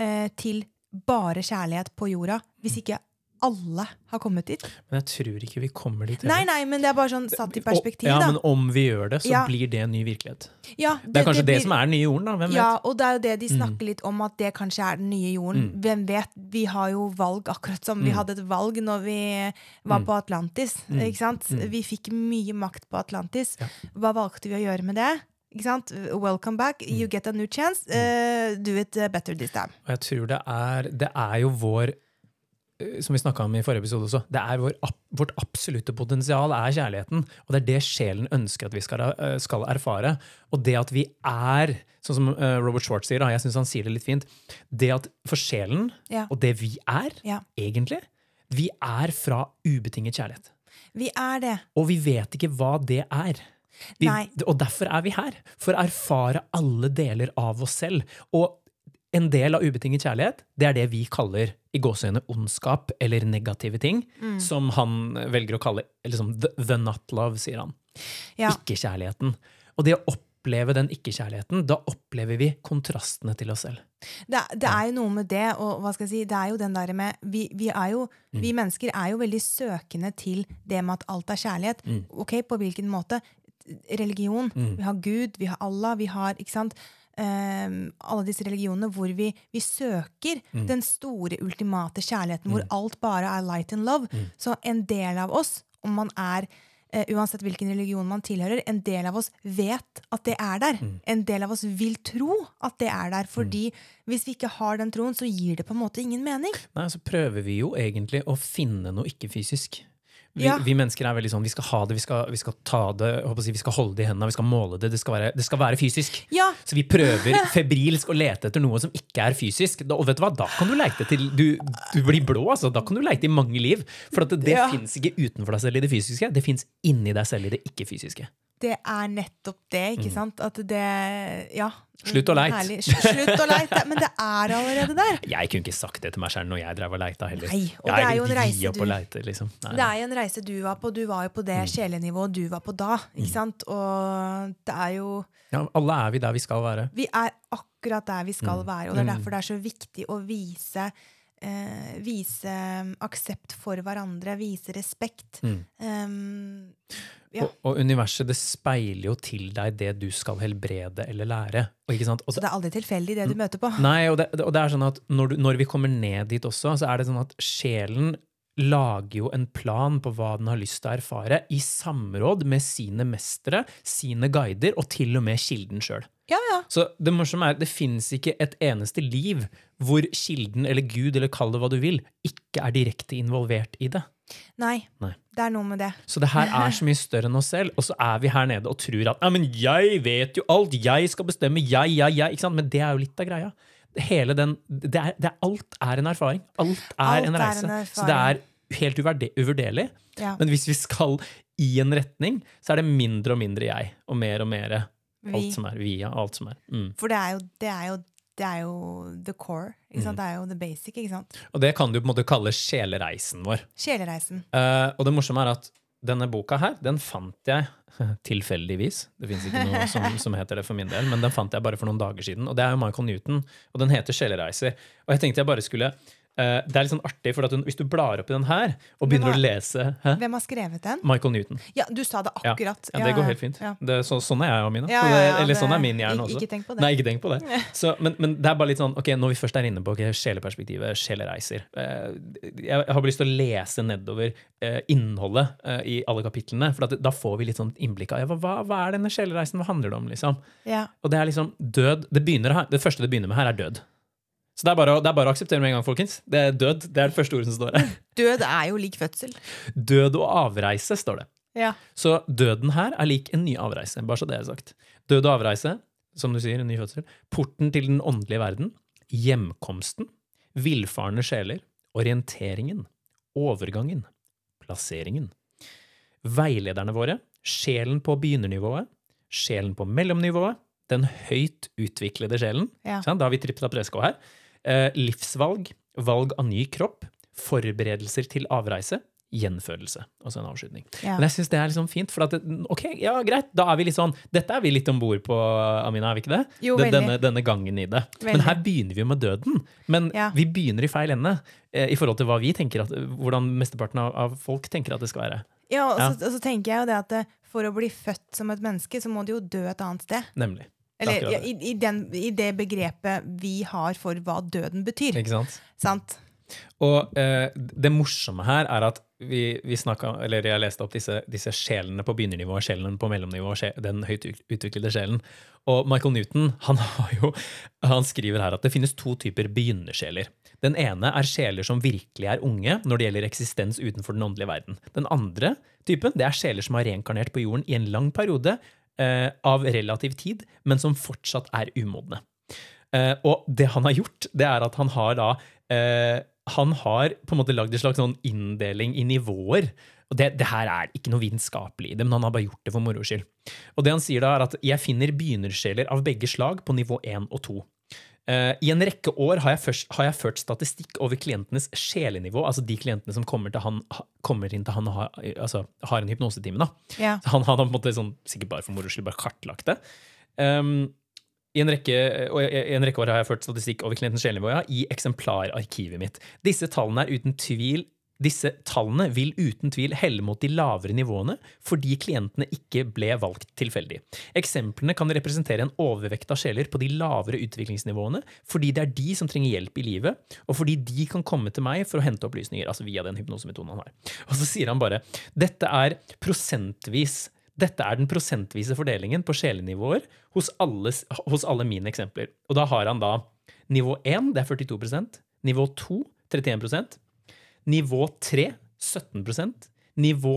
uh, til bare kjærlighet på jorda hvis ikke alle har kommet dit. Men jeg tror ikke vi kommer dit. Nei, heller. nei, men det er bare sånn satt i perspektiv, ja, da. men om vi gjør det, så Ja. blir det en ny virkelighet. Ja, Det er kanskje det, blir- som er den nye jorden, da. Hvem Ja, vet? og det er jo det de snakker litt om, at det kanskje er den nye jorden. Mm. Hvem vet? Vi har jo valg, akkurat som vi hadde et valg når vi var Mm. på Atlantis. Ikke sant? Vi fikk mye makt på Atlantis. Hva valgte vi å gjøre med det? Ikke sant? Welcome back. Mm. You get a new chance. Uh, do it better this time. Og jeg tror det er Det er jo vår som vi snakka om i forrige episode også, det er vår, vårt absolutte potensial er kjærligheten. Og det er det sjelen ønsker at vi skal, eh, skal erfare. Og det at vi er, sånn som eh, Robert Schwartz sier, jeg syns han sier det litt fint, det at for sjelen, Ja. og det vi er, Ja. egentlig, vi er fra ubetinget kjærlighet. Vi er det. Og vi vet ikke hva det er. Vi, og derfor er vi her. For å erfare alle deler av oss selv. Og en del av ubetinget kjærlighet, det er det vi kaller i gåseøyne ondskap eller negative ting. Mm. Som han velger å kalle liksom, the, the not love, sier han. Ja. Ikke-kjærligheten. Og det å oppleve den ikke-kjærligheten, da opplever vi kontrastene til oss selv. Det, det er jo noe med det, og hva skal jeg si, det er jo den der med Vi, vi, er jo, vi mennesker er jo veldig søkende til det med at alt er kjærlighet. Ok, på hvilken måte? Religion. Vi har Gud, vi har Allah, vi har ikke sant? Ehm, alle disse religionene hvor vi, vi søker den store, ultimate kjærligheten, hvor alt bare er light and love. Så en del av oss, om man er uh, uansett hvilken religion man tilhører, en del av oss vet at det er der. Mm. En del av oss vil tro at det er der. Fordi hvis vi ikke har den troen, så gir det på en måte ingen mening. Nei, så prøver vi jo egentlig å finne noe ikke-fysisk. Vi, Ja. vi mennesker er veldig sånn, vi skal ha det, vi skal, vi skal ta det, jeg vi skal holde det i hendene, vi skal måle det, det skal være, det skal være fysisk. Ja, Så vi prøver febrilsk å lete etter noe som ikke er fysisk. Da, og vet du hva, da kan du leite til du, du blir blå, altså. Da kan du leite i mange liv. For at det, det Ja. fins ikke utenfor deg selv i det fysiske, det fins inni deg selv i det ikke-fysiske. Det er nettopp det, ikke sant? At det Ja. Mm. Slutt å leite. Slutt å leite. Men det er allerede der. Jeg kunne ikke sagt det til meg selv når jeg drev og leita heller. Nei, og det er jo en reise du- leite, liksom. Nei, Det er jo en reise du var på. Du var jo på det Mm. sjelenivået du var på da. ikke sant? Og det er jo ja, alle er vi der vi skal være. Vi er akkurat der vi skal Mm. være, og det er derfor det er så viktig å vise eh, Vise aksept for hverandre, vise respekt. Um, ja. Og, og universet det speiler jo til deg det du skal helbrede eller lære. Og, så det er aldri tilfeldig, det du møter på. Nei, og det, og det er sånn at når, du, når vi kommer ned dit også, så er det sånn at sjelen lager jo en plan på hva den har lyst til å erfare, i samråd med sine mestere, sine guider, og til og med kilden sjøl. Ja, ja. Så det morsomme er, det fins ikke et eneste liv hvor kilden eller Gud, eller kall det hva du vil, ikke er direkte involvert i det. Nei, Nei. det er noe med det. Så det her er så mye større enn oss selv, og så er vi her nede og tror at ja, men jeg vet jo alt, jeg skal bestemme, jeg, jeg, jeg. ikke sant? Men det er jo litt av greia. Hele den, det er, det er, alt er en erfaring. Alt er Alt en er reise. en så det er helt uvurderlig. Ja. Men hvis vi skal i en retning, så er det mindre og mindre jeg, og mer og mer alt som er via, alt som er. Mm. For det er jo, det er jo, det er jo the core. Ikke Mm. Det er jo the basic. ikke sant? Og det kan du på en måte kalle sjelereisen vår. Sjelereisen. Uh, og det morsomme er at denne boka her, den fant jeg tilfeldigvis. Det fins ikke noe som, som heter det for min del, men den fant jeg bare for noen dager siden. Og det er jo Michael Newton, og den heter 'Sjelereiser'. Og jeg tenkte jeg bare skulle eh, Det er litt sånn artig, for at du, hvis du blar opp i den her og begynner hva- å lese hæ? Hvem har skrevet den? Michael Newton. Ja, du sa det akkurat. Ja, det går helt fint. Ja. Det, så, sånn er jeg og mine. Ja, ja, det, eller sånn er min hjerne også. ikke tenk på det. Nei, ikke tenk på det. Så, men, men det er bare litt sånn, ok, når vi først er inne på okay, sjeleperspektivet, sjelereiser eh, Jeg har bare lyst til å lese nedover eh, innholdet i alle kapitlene, for at, da får vi litt sånn innblikk av ja, hva, hva er denne sjelereisen, hva handler det om? liksom? Ja. Og det er liksom død Det, begynner, her- det første det begynner med her, er død. Så det er, bare, det er bare å akseptere med en gang, folkens. Det er død. Det er det første ordet som står her. Død er jo lik fødsel. Død og avreise, står det. Ja. Så døden her er lik en ny avreise, bare så det er sagt. Død og avreise, som du sier, en ny fødsel. Porten til den åndelige verden. Hjemkomsten. Villfarne sjeler. Orienteringen. Overgangen. Plasseringen. Veilederne våre. Sjelen på begynnernivået. Sjelen på mellomnivået. Den høyt utviklede sjelen. Ja. Da har vi trippet opp 3SK her. Eh, livsvalg. Valg av ny kropp. Forberedelser til avreise. Gjenfødelse. Altså en avslutning. Ja. Men jeg syns det er liksom fint. For at ok, ja, greit, da er vi litt sånn Dette er vi litt om bord på, Amina, er vi ikke det? Jo, veldig. denne, denne gangen i det. Men her begynner vi jo med døden. Men Ja. vi begynner i feil ende eh, i forhold til hva vi tenker at, hvordan mesteparten av, av folk tenker at det skal være. Ja, og, Ja. Så, og så tenker jeg jo det at eh, for å bli født som et menneske, så må du jo dø et annet sted. Nemlig. Eller ja, i, i, den, i det begrepet vi har for hva døden betyr. Ikke sant? Sant? Og eh, det morsomme her er at vi, vi snakket, eller jeg leste opp disse, disse sjelene på begynernivå, sjelen på mellomnivå, den høyt utviklede sjelen. Og Michael Newton han, har jo, han skriver her at det finnes to typer begynnersjeler. Den ene er sjeler som virkelig er unge når det gjelder eksistens utenfor den åndelige verden. Den andre typen det er sjeler som har reinkarnert på jorden i en lang periode eh, av relativ tid, men som fortsatt er umodne. Eh, og det han har gjort, det er at han har da eh, Han har på en måte lagd en slags sånn inndeling i nivåer. Og det, det her er ikke noe vitenskapelig i det, men han har bare gjort det for moro skyld. Og det han sier da, er at jeg finner begynnersjeler av begge slag på nivå 1 og 2. Eh, I en rekke år har jeg, først, har jeg ført statistikk over klientenes sjelenivå, altså de klientene som kommer, til han, ha- kommer inn til han har, altså, har en hypnosetime. da. Ja. Så han hadde på en måte sånn, sikkert bare for moro skyld bare kartlagt det. Um, i, en rekke, I en rekke år har jeg ført statistikk over klientens sjelenivå ja, i eksemplararkivet mitt. Disse tallene er uten tvil Disse tallene vil uten tvil helle mot de lavere nivåene fordi klientene ikke ble valgt tilfeldig. Eksemplene kan representere en overvekt av sjeler på de lavere utviklingsnivåene fordi det er de som trenger hjelp i livet, og fordi de kan komme til meg for å hente opplysninger, altså via den hypnosemetoden han har. Og så sier han bare dette er prosentvis dette er den prosentvise fordelingen på sjelenivåer hos alle, hos alle mine eksempler. Og da har han da nivå 1, det er 42% nivå 2, 31 Nivå 3 17% Nivå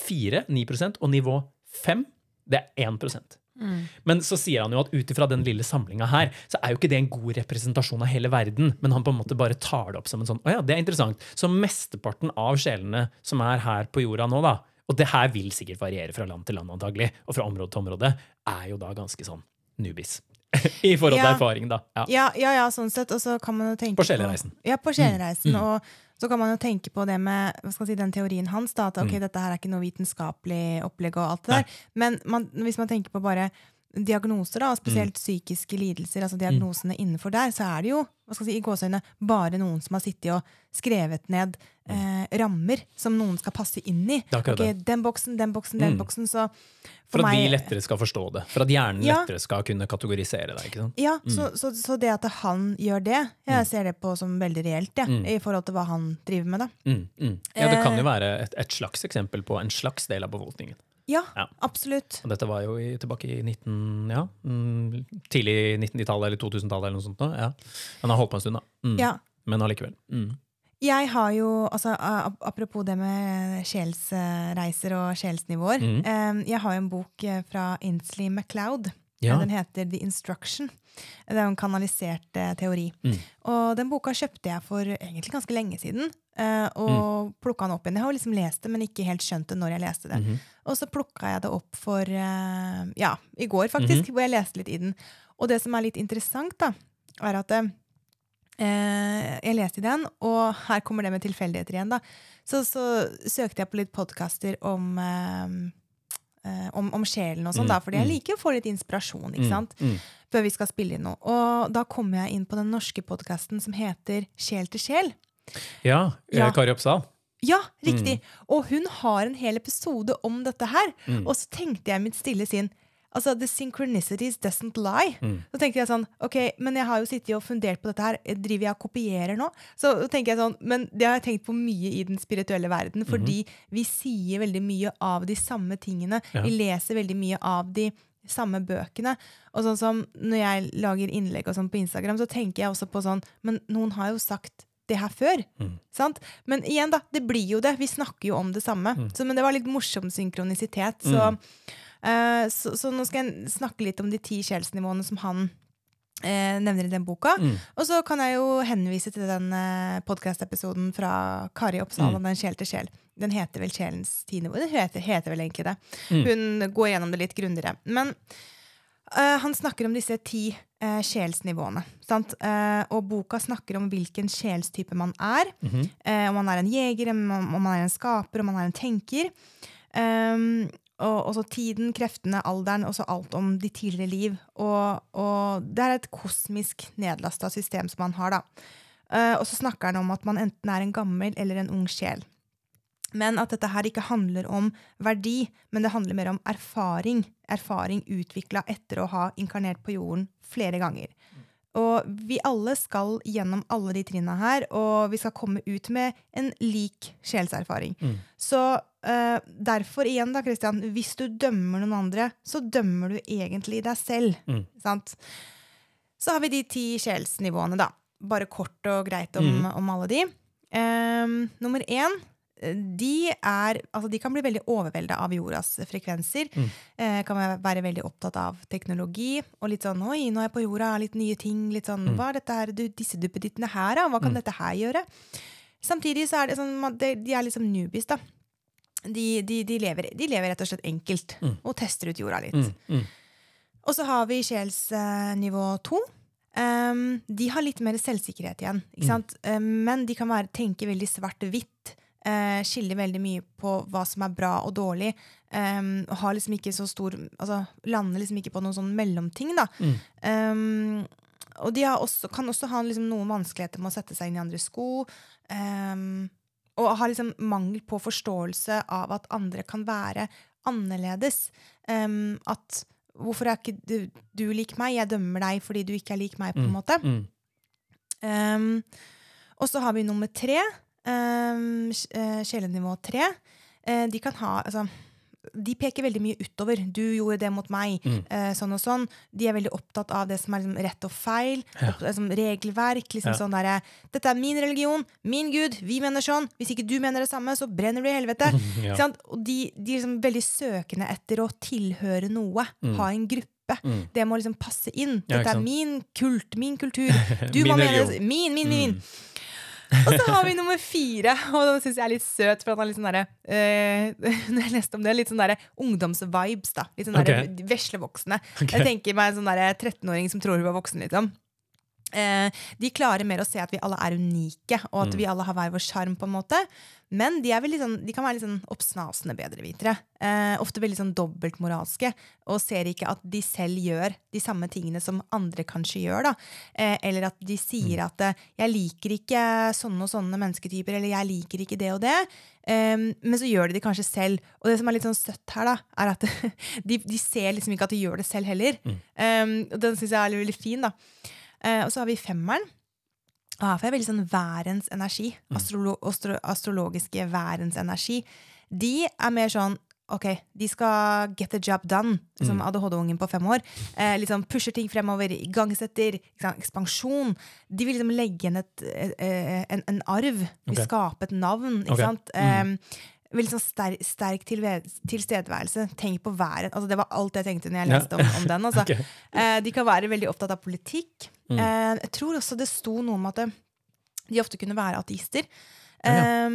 4 9% og nivå 5 det er 1 Mm. Men så sier han jo at ut ifra den lille samlinga her, så er jo ikke det en god representasjon av hele verden. Men han på en måte bare tar det opp som en sånn Å ja, det er interessant. Så mesteparten av sjelene som er her på jorda nå, da, og det her vil sikkert variere fra land til land, antagelig, og fra område til område, er jo da ganske sånn nubis. I forhold til Ja. erfaring, da. Ja. Ja, ja, ja, sånn sett. Og så kan man jo tenke På sjelereisen. Ja, på sjelereisen. Mm. Og så kan man jo tenke på det med hva skal jeg si, den teorien hans. da, At ok, Mm. dette her er ikke noe vitenskapelig opplegg og alt det der. Men man, hvis man tenker på bare diagnoser, da, og spesielt Mm. psykiske lidelser, altså diagnosene innenfor der, så er det jo hva skal jeg si, i gåseøyne bare noen som har sittet og skrevet ned eh, rammer som noen skal passe inn i. Det er akkurat Ok, den boksen, den boksen, den Mm. boksen. Så For for at vi meg lettere skal forstå det. For at hjernen Ja. lettere skal kunne kategorisere det. Ja, Mm. så, så, så det at han gjør det, jeg ser det på som veldig reelt, ja, Mm. i forhold til hva han driver med. da. Mm, mm. Ja, Det kan jo Eh. være et, et slags eksempel på en slags del av befolkningen. Ja, Ja. absolutt. Og dette var jo i, tilbake i 19, ja, mm, tidlig 1990-tallet eller 2000-tallet eller noe sånt. Ja. Han har holdt på en stund, da. Mm. Ja. Men allikevel. Mm. Jeg har jo, altså apropos det med sjelsreiser og sjelsnivåer, eh, jeg har jo en bok eh, fra Inslee MacLeod. Ja. Den heter The Instruction. Det er jo en kanalisert eh, teori. Mm. Og den boka kjøpte jeg for egentlig ganske lenge siden. eh, Mm. og plukka den opp igjen. Jeg har jo liksom lest det, men ikke helt skjønt det når jeg leste det. Mhm. Og så plukka jeg det opp for eh, ja, i går, faktisk, -hmm. hvor jeg leste litt i den. Og det som er litt interessant, da, er at eh, jeg leste i den, og her kommer det med tilfeldigheter igjen, da. Så, så søkte jeg på litt podkaster om, eh, om, om sjelen og sånn, Mm, fordi jeg mm. liker å få litt inspirasjon, ikke Mm, sant? Mm. Før vi skal spille inn noe. Og da kommer jeg inn på den norske podkasten som heter Sjel til sjel. Ja, eh, Ja. Kari Oppsal. Ja, riktig! Og hun har en hel episode om dette her. Mm. Og så tenkte jeg i mitt stille sinn Altså, the synchronicities doesn't lie. Mm. Så tenkte jeg sånn, ok, men jeg har jo sittet og fundert på dette her. Driver jeg og kopierer nå? Så tenker jeg sånn, Men det har jeg tenkt på mye i den spirituelle verden, fordi vi sier veldig mye av de samme tingene. Ja. Vi leser veldig mye av de samme bøkene. Og sånn som når jeg lager innlegg og sånn på Instagram, så tenker jeg også på sånn Men noen har jo sagt det her før. Mm. Sant? Men igjen, da. Det blir jo det. Vi snakker jo om det samme. Mm. Så, men det var litt morsom synkronisitet. Så, eh, så, så nå skal jeg snakke litt om de ti sjelsnivåene som han eh, nevner i den boka. Mm. Og så kan jeg jo henvise til den eh, podkast-episoden fra Kari Oppsal Mm. den sjel til sjel. Den heter vel Sjelens ti-nivå. Den heter, heter vel egentlig det. Mm. Hun går gjennom det litt grundigere. Men eh, han snakker om disse ti eh, sjelsnivåene. Sant? Eh, og boka snakker om hvilken sjelstype man er. Mhm. Eh, om man er en jeger, om, om man er en skaper, om man er en tenker. Um, og også tiden, kreftene, alderen, og så alt om de tidligere liv. Og, og det er et kosmisk nedlasta system som man har, da. Uh, og så snakker han om at man enten er en gammel eller en ung sjel. Men at dette her ikke handler om verdi, men det handler mer om erfaring. Erfaring utvikla etter å ha inkarnert på jorden flere ganger. Og vi alle skal gjennom alle de trinna her, og vi skal komme ut med en lik sjelserfaring. Mm. Så eh, derfor igjen, da, Christian, hvis du dømmer noen andre, så dømmer du egentlig deg selv. Mm. Sant? Så har vi de ti sjelsnivåene, da. Bare kort og greit om, Mm. om alle de. Um, nummer én de, er, altså de kan bli veldig overvelda av jordas frekvenser. Mm. Eh, kan være veldig opptatt av teknologi. Og litt sånn 'oi, nå er jeg på jorda, litt nye ting'. litt sånn, Mm. 'Hva er dette her, du, disse duppedittene her, da? Hva kan Mm. dette her gjøre?' Samtidig så er det sånn, de, de er liksom newbies, da. De, de, de, lever, de lever rett og slett enkelt Mm. og tester ut jorda litt. Mm. Mm. Og så har vi sjelsnivå to. Um, de har litt mer selvsikkerhet igjen. Ikke. Um, men de kan være, tenke veldig svart-hvitt. Uh, skille veldig mye på hva som er bra og dårlig. Um, og har liksom ikke så stor altså Lander liksom ikke på noen sånn mellomting, da. Mm. Um, og de har også, kan også ha liksom noen vanskeligheter med å sette seg inn i andres sko. Um, og har liksom mangel på forståelse av at andre kan være annerledes. Um, at hvorfor er ikke du, du lik meg? Jeg dømmer deg fordi du ikke er lik meg, på en måte. Mm. Um, og så har vi nummer tre. Um, Sjelenivå tre. Uh, de kan ha altså, De peker veldig mye utover. 'Du gjorde det mot meg', Mm. eh, sånn og sånn. De er veldig opptatt av det som er liksom, rett og feil. Opp, liksom, regelverk. Liksom Ja. sånn der, 'Dette er min religion, min gud, vi mener sånn'. Hvis ikke du mener det samme, så brenner du i helvete. Ja. sånn? Og de, de er liksom veldig søkende etter å tilhøre noe. Ha en gruppe. Mm. Det må liksom passe inn. Ja, Dette er min kult, min kultur. Du Min må mene. Min, min, min. Og så har vi nummer fire, og den syns jeg er litt søt. For han er litt sånn derre eh, Når jeg leste om det, litt sånn derre ungdomsvibes, da. Litt sånn derre Ok. veslevoksne. Okay. Jeg tenker meg en sånn derre 13-åring som tror hun var voksen, liksom. Eh, de klarer mer å se at vi alle er unike, og at vi alle har hver vår sjarm. Men de, sånn, de kan være litt sånn oppsnasende bedrevitere. Eh, ofte veldig sånn dobbeltmoralske, og ser ikke at de selv gjør de samme tingene som andre kanskje gjør. Eh, eller at de sier at eh, 'jeg liker ikke sånne og sånne mennesketyper', eller 'jeg liker ikke det og det'. Eh, men så gjør de det kanskje selv. Og det som er litt sånn søtt her, da, er at de, de ser liksom ikke at de gjør det selv heller. Um, og den syns jeg er veldig fin. da. Eh, og så har vi femmeren. Og her får jeg veldig sånn værens energi. Astrolo astro astrologiske værens energi. De er mer sånn Ok, de skal get the job done, som ADHD-ungen på fem år. Eh, liksom Pusher ting fremover, igangsetter, liksom, ekspansjon. De vil liksom legge igjen et, eh, en, en arv. Vil skape et navn. Ikke Ok. sant? Eh, Veldig sånn sterk, sterk tilstedeværelse. Tenk på været. Altså, det var alt jeg tenkte når jeg leste om, om den. Altså. okay. Eh, de kan være veldig opptatt av politikk. Mm. Eh, jeg tror også det sto noe om at de ofte kunne være ateister. Ja, Eh,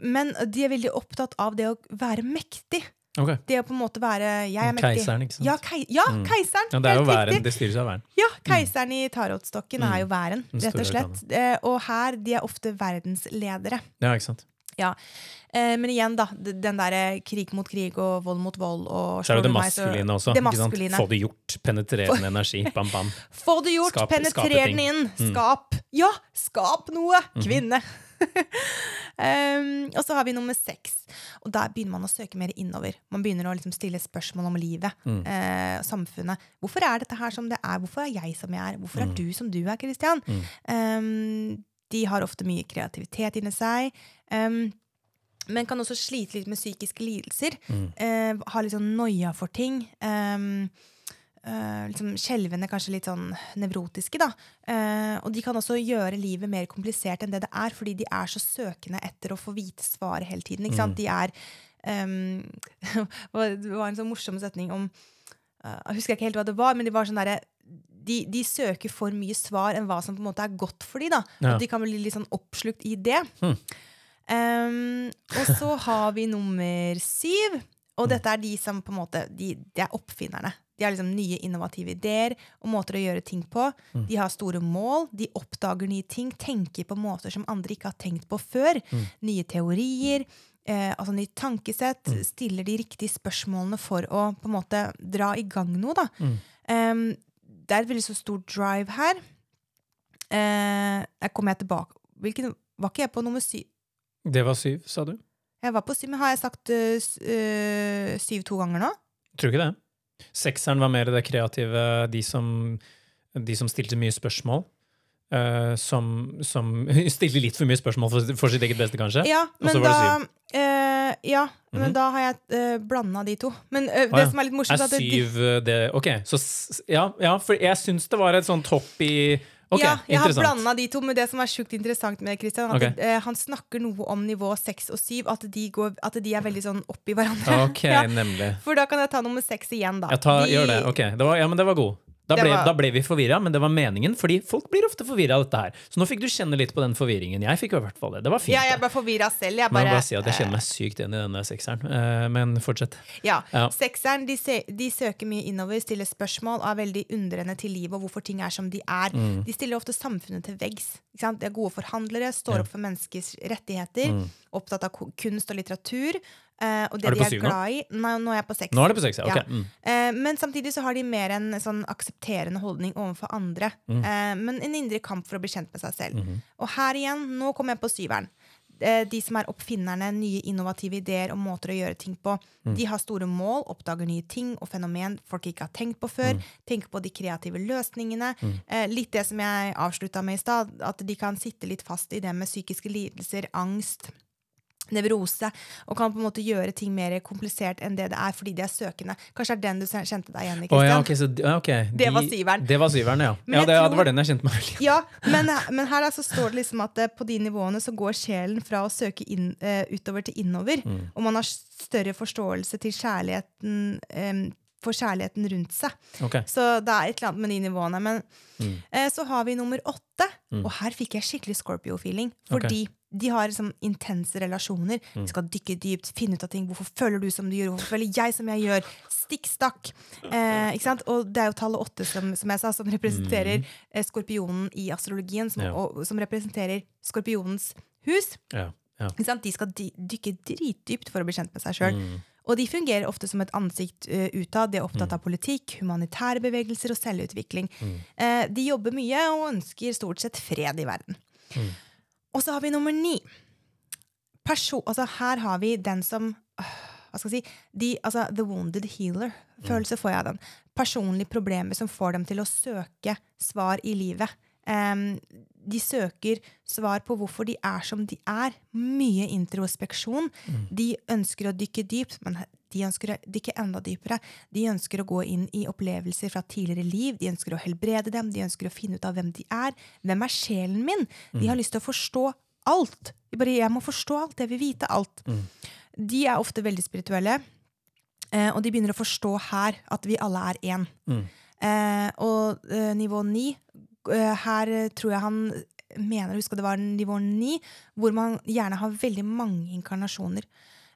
Men de er veldig opptatt av det å være mektig. Okay. Det å på en måte være Jeg er mektig. Keiseren, ikke sant? Ja, kei ja Mm. keiseren! Ja, det er jo væren. Det styres av væren. Ja, keiseren i tarotstokken Mm. er jo væren, rett og slett. Eh, og her, de er ofte verdensledere. Ja, ikke sant? Eh, men igjen, da. Den derre krig mot krig og vold mot vold og Så er det det maskuline også. Det maskuline. Få det gjort. Penetrerende energi. Bam, bam. Få det gjort! Skap- Penetrer den inn! Mm. Skap! Ja, skap noe! Mhm. Kvinne! um, og så har vi nummer seks. Og der begynner man å søke mer innover. Man begynner å liksom stille spørsmål om livet. Mm. Eh, samfunnet. Hvorfor er dette her som det er? Hvorfor er jeg som jeg er? Hvorfor er Mm. du som du er, Kristian? Mm. Um, de har ofte mye kreativitet inni seg. Um, men kan også slite litt med psykiske lidelser. Mm. Uh, ha litt sånn noia for ting. Um, uh, liksom skjelvende, kanskje litt sånn nevrotiske, da. Uh, og de kan også gjøre livet mer komplisert enn det det er, fordi de er så søkende etter å få vite svaret hele tiden. Ikke sant? Mm. De er um, Det var en sånn morsom setning om Jeg husker ikke helt hva det var, men de var sånn derre de, de søker for mye svar enn hva som på en måte er godt for dem. Ja. Og de kan bli litt sånn oppslukt i det. Hmm. Um, og så har vi nummer syv. Og Hmm. dette er de som på en måte De, de er oppfinnerne. De har liksom nye innovative ideer og måter å gjøre ting på. Hmm. De har store mål, de oppdager nye ting, tenker på måter som andre ikke har tenkt på før. Nye teorier, eh, altså nytt tankesett. Stiller de riktige spørsmålene for å på en måte dra i gang noe, da. Mm. Um, det er et veldig så stor drive her. Eh, jeg kommer jeg tilbake Hvilken, Var ikke jeg på nummer syv? Det var syv, sa du? Jeg var på syv, men Har jeg sagt uh, syv to ganger nå? Tror ikke det. Sekseren var mer det kreative, de som, de som stilte mye spørsmål. Eh, som, som stiller litt for mye spørsmål for, for sitt eget beste, kanskje. Ja, men da, da ja, mm Ja, men Mhm. da har jeg uh, blanda de to. Men uh, Å, det ja. som er litt morsomt, Er syv, det, eh, det Ok, så ja, ja for jeg syns det var et sånt hopp i Ok, ja, jeg har blanda de to, men det som er sjukt interessant med Christian, at okay. eh, han snakker noe om nivå seks og syv, at de, går, at de er veldig sånn oppi hverandre. Ok, Ja. nemlig. For da kan jeg ta nummer seks igjen, da. Jeg tar, De- gjør det. Ok, det var, ja, men det var god. Da ble, var- da ble vi forvirra, men det var meningen, fordi folk blir ofte forvirra av dette her. Så nå fikk du kjenne litt på den forvirringen. Jeg fikk i hvert fall det. Det var fint. Ja, jeg ble forvirra selv. Jeg Men jeg må bare, bare si at jeg kjenner meg sykt igjen i denne sekseren. Eh, men fortsett. Ja. Ja. Sekseren de, de søker mye innover, stiller spørsmål, er veldig undrende til livet og hvorfor ting er som de er. Mm. De stiller ofte samfunnet til veggs. De er gode forhandlere, står Ja. opp for menneskers rettigheter, Mm. opptatt av kunst og litteratur. Eh, og det Er du de på syv nå? Nei, nå er jeg på seks. Nå er det på seks, ja. okay. Ja. Mm. Eh, men samtidig så har de mer en sånn aksepterende holdning overfor andre. Mm. Uh, men en indre kamp for å bli kjent med seg selv. Mm. Og her igjen, nå kommer jeg på syveren. de som er oppfinnerne, nye innovative ideer og måter å gjøre ting på. De har store mål, oppdager nye ting og fenomen folk ikke har tenkt på før. Tenker på de kreative løsningene. Litt det som jeg avslutta med i stad, at de kan sitte litt fast i det med psykiske lidelser, angst. Nevrose, og kan på en måte gjøre ting mer komplisert enn det det er, fordi de er søkende. Kanskje det er den du kjente deg igjen i? Oh, ja, okay, ok, så, okay. De, Det var syveren. Det var syveren, ja. Ja det, tror- det var den jeg kjente meg igjen Ja, men, men her da, så står det liksom at eh, på de nivåene så går sjelen fra å søke inn, uh, utover til innover. Mm. Og man har større forståelse til kjærligheten, um, for kjærligheten rundt seg. Okay. Så det er et eller annet med de nivåene. Men Mm. eh, så har vi nummer åtte, og her fikk jeg skikkelig Scorpio-feeling. Fordi de har liksom intense relasjoner. Mm. De skal dykke dypt, finne ut av ting. Hvorfor føler du som du gjør? Hvorfor føler jeg som jeg gjør? Stikk stakk. Eh, ikke sant? Og det er jo tallet åtte, som, som jeg sa, som representerer eh, skorpionen i astrologien, som, Mm. Ja. og, som representerer skorpionens hus. Ja. Ja. Ikke sant? De skal dykke dritdypt for å bli kjent med seg sjøl. Og de fungerer ofte som et ansikt uh, utad. De er opptatt av politikk, humanitære bevegelser og selvutvikling. Eh, de jobber mye og ønsker stort sett fred i verden. Og så har vi nummer ni. Person, altså, her har vi den som øh, Hva skal jeg si? De, altså, the wounded healer. Følelse får jeg av den. Personlige problemer som får dem til å søke svar i livet. Um, de søker svar på hvorfor de er som de er. Mye introspeksjon. De ønsker å dykke dypt, men de ønsker å dykke enda dypere. De ønsker å gå inn i opplevelser fra tidligere liv. De ønsker å helbrede dem. De ønsker å finne ut av hvem de er. Hvem er sjelen min? De har lyst til å forstå alt. De bare, jeg må forstå alt. Jeg vil vite alt. De er ofte veldig spirituelle. Eh, og de begynner å forstå her at vi alle er én. Eh, og eh, nivå ni Her tror jeg han mener å huske det var nivå ni, hvor man gjerne har veldig mange inkarnasjoner.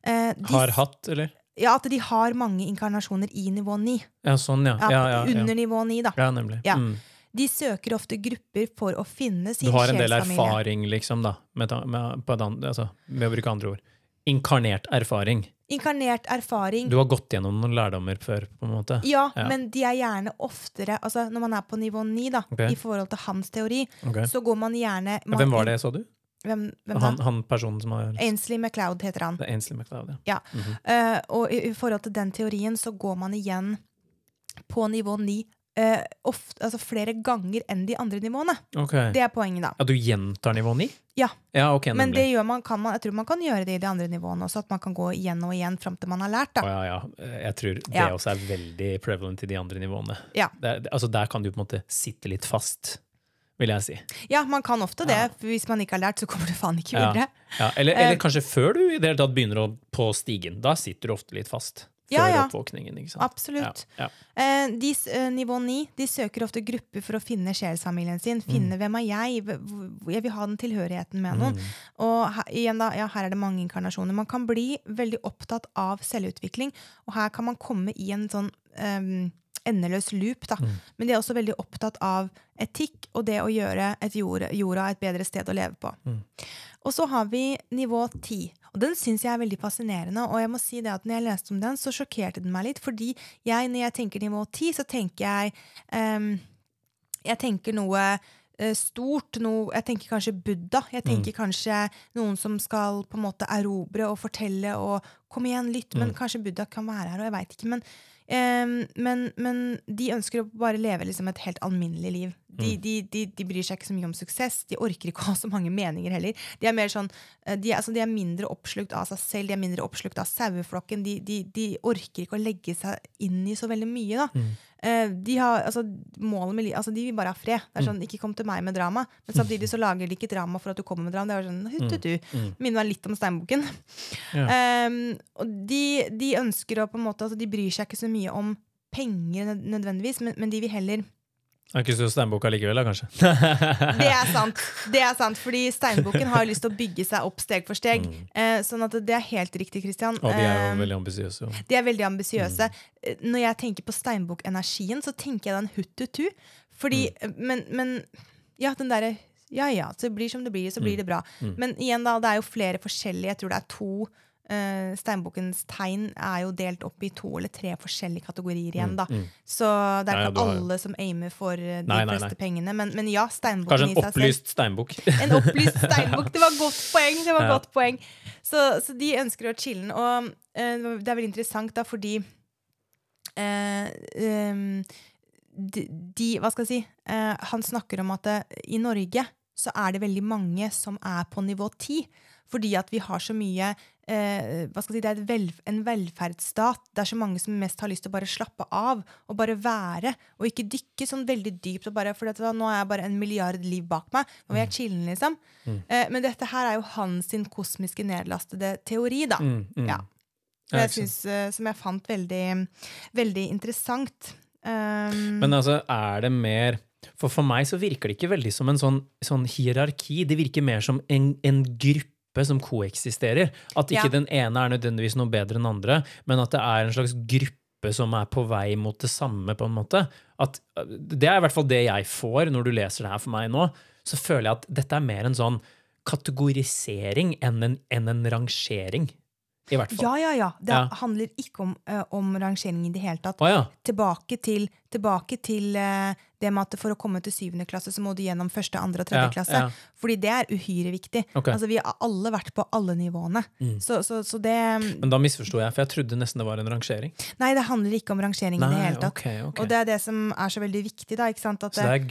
Eh, de, Har hatt, eller? Ja, at de har mange inkarnasjoner i nivå ni. Ja, sånn, ja. Ja, Ja. Under nivå ni, da. ja nemlig. Mm. De søker ofte grupper for å finne sin Du har en del erfaring, liksom, da, med, med, på et altså, med å bruke andre ord. Inkarnert erfaring. Inkarnert erfaring. Du har gått gjennom noen lærdommer før, på en måte. Ja, men de er gjerne oftere altså Når man er på nivå ni, da, okay. i forhold til hans teori, okay. så går man gjerne man, Hvem var det, så du? Hvem, hvem Han, han personen som har Ainsley MacLeod heter han. Det er Ainsley MacLeod, ja. Ja. Eh, og i, i forhold til den teorien så går man igjen på nivå ni uh, ofte, altså flere ganger enn de andre nivåene. Okay. Det er poenget, da. Ja, du gjentar nivå 9? Ja. Ja, okay, Men det gjør man, kan man, jeg tror man kan gjøre det i de andre nivåene også, at man kan gå igjen og igjen fram til man har lært. da. Oh, ja, ja. Jeg tror det også er veldig prevalent i de andre nivåene. Ja. Det- altså, der kan du på en måte sitte litt fast, vil jeg si. Ja, man kan ofte det. Ja. Hvis man ikke har lært, så kommer du faen ikke videre. Ja, eller, eller Eh, kanskje før du i det hele tatt begynner å, på stigen. Da sitter du ofte litt fast. Før Ja, ja. oppvåkningen, ikke sant? Absolutt. Eh, de, eh, nivå 9 de søker ofte grupper for å finne sjelsfamilien sin. Mm. Finne hvem er jeg? Jeg vil ha den tilhørigheten med noen. Mm. Og her, igjen da, ja, her er det mange inkarnasjoner. Man kan bli veldig opptatt av selvutvikling, og her kan man komme i en sånn em, endeløs loop. Da. Mm. Men de er også veldig opptatt av etikk og det å gjøre et jord, jorda et bedre sted å leve på. Mm. Og så har vi nivå 10. Og den syns jeg er veldig fascinerende. Og jeg må si det at når jeg leste om den, så sjokkerte den meg litt. Fordi jeg, når jeg tenker nivå 10, så tenker jeg um, Jeg tenker noe eh, stort. Noe, jeg tenker kanskje Buddha. Jeg tenker kanskje noen som skal på en måte erobre og fortelle og Kom igjen, lytt. Men kanskje Buddha kan være her, og jeg veit ikke. Men, men, men de ønsker å bare leve liksom et helt alminnelig liv. De, de, de, de bryr seg ikke så mye om suksess. De orker ikke å ha så mange meninger heller. De er mer sånn, eh, de er, altså, de er mindre oppslukt av seg selv, de er mindre oppslukt av saueflokken. De, de, de orker ikke å legge seg inn i så veldig mye. da. Eh, de har, altså, med altså, de vil bare ha fred. Det er sånn, Ikke kom til meg med drama. Men samtidig så lager de ikke drama for at du kommer med drama. Det er sånn, huttetu. Minner meg litt om Steinboken. Um, og de, de ønsker å på en måte altså, De bryr seg ikke så mye om penger nødvendigvis, men, men de vil heller Er ikke så steinboka likevel, da, kanskje? Det er sant. det er sant, fordi Steinboken har jo lyst til å bygge seg opp steg for steg. Eh, sånn at det er helt riktig, Christian. Og de er jo Um, veldig ambisiøse. De er veldig ambisiøse. Mm. Når jeg tenker på steinbokenergien, så tenker jeg den huttutu. Fordi men, men ja, den derre Ja ja, så det blir som det blir, så blir det bra. Men igjen, da, det er jo flere forskjellige. Jeg tror det er to eh, Steinbokkens tegn er jo delt opp i to eller tre forskjellige kategorier igjen, da. mm. Så det er Ja, ja, ikke du har- alle som aimer for eh, de Nei, nei, fleste nei. pengene. Men, men ja, steinboken i en seg selv. opplyst steinbukk. En opplyst steinbukk. Det var godt poeng! Det var Ja. godt poeng. Så, så de ønsker å chille den. Og uh, det er veldig interessant, da, fordi uh, um, de, de Hva skal jeg si? Han snakker om at i Norge så er det veldig mange som er på nivå 10. Fordi at vi har så mye eh, hva skal jeg si, Det er et vel, en velferdsstat. Det er så mange som mest har lyst til å bare slappe av og bare være. Og ikke dykke sånn veldig dypt. og bare, For nå er jeg bare en milliard liv bak meg. Nå vil jeg chille'n, liksom. Eh, men dette her er jo hans sin kosmiske nedlastede teori, da. Mm, mm. Ja. Ja, Jeg synes, eh, som jeg fant veldig, veldig interessant. Um, Men altså, er det mer For for meg så virker det ikke veldig som en sånn, sånn hierarki. Det virker mer som en, en gruppe som koeksisterer. At ikke Ja. den ene er nødvendigvis noe bedre enn andre, men at det er en slags gruppe som er på vei mot det samme, på en måte. At, det er i hvert fall det jeg får når du leser det her for meg nå. Så føler jeg at dette er mer en sånn kategorisering enn en, enn en rangering. I hvert fall. ja, ja, ja. Det Ja. handler ikke om, eh, om rangering i det hele tatt. Å ja. Tilbake til, tilbake til eh, det med at for å komme til syvende klasse, så må du gjennom første, andre og tredje Ja, klasse. ja. Fordi det er uhyre viktig. Ok. Mm. Altså, vi har alle vært på alle nivåene. Så, så, så det Men da misforsto jeg, for jeg trodde nesten det var en rangering. Nei, det handler ikke om rangering i det hele tatt. Okay, okay. Og det er det som er så veldig viktig, da. At Så det er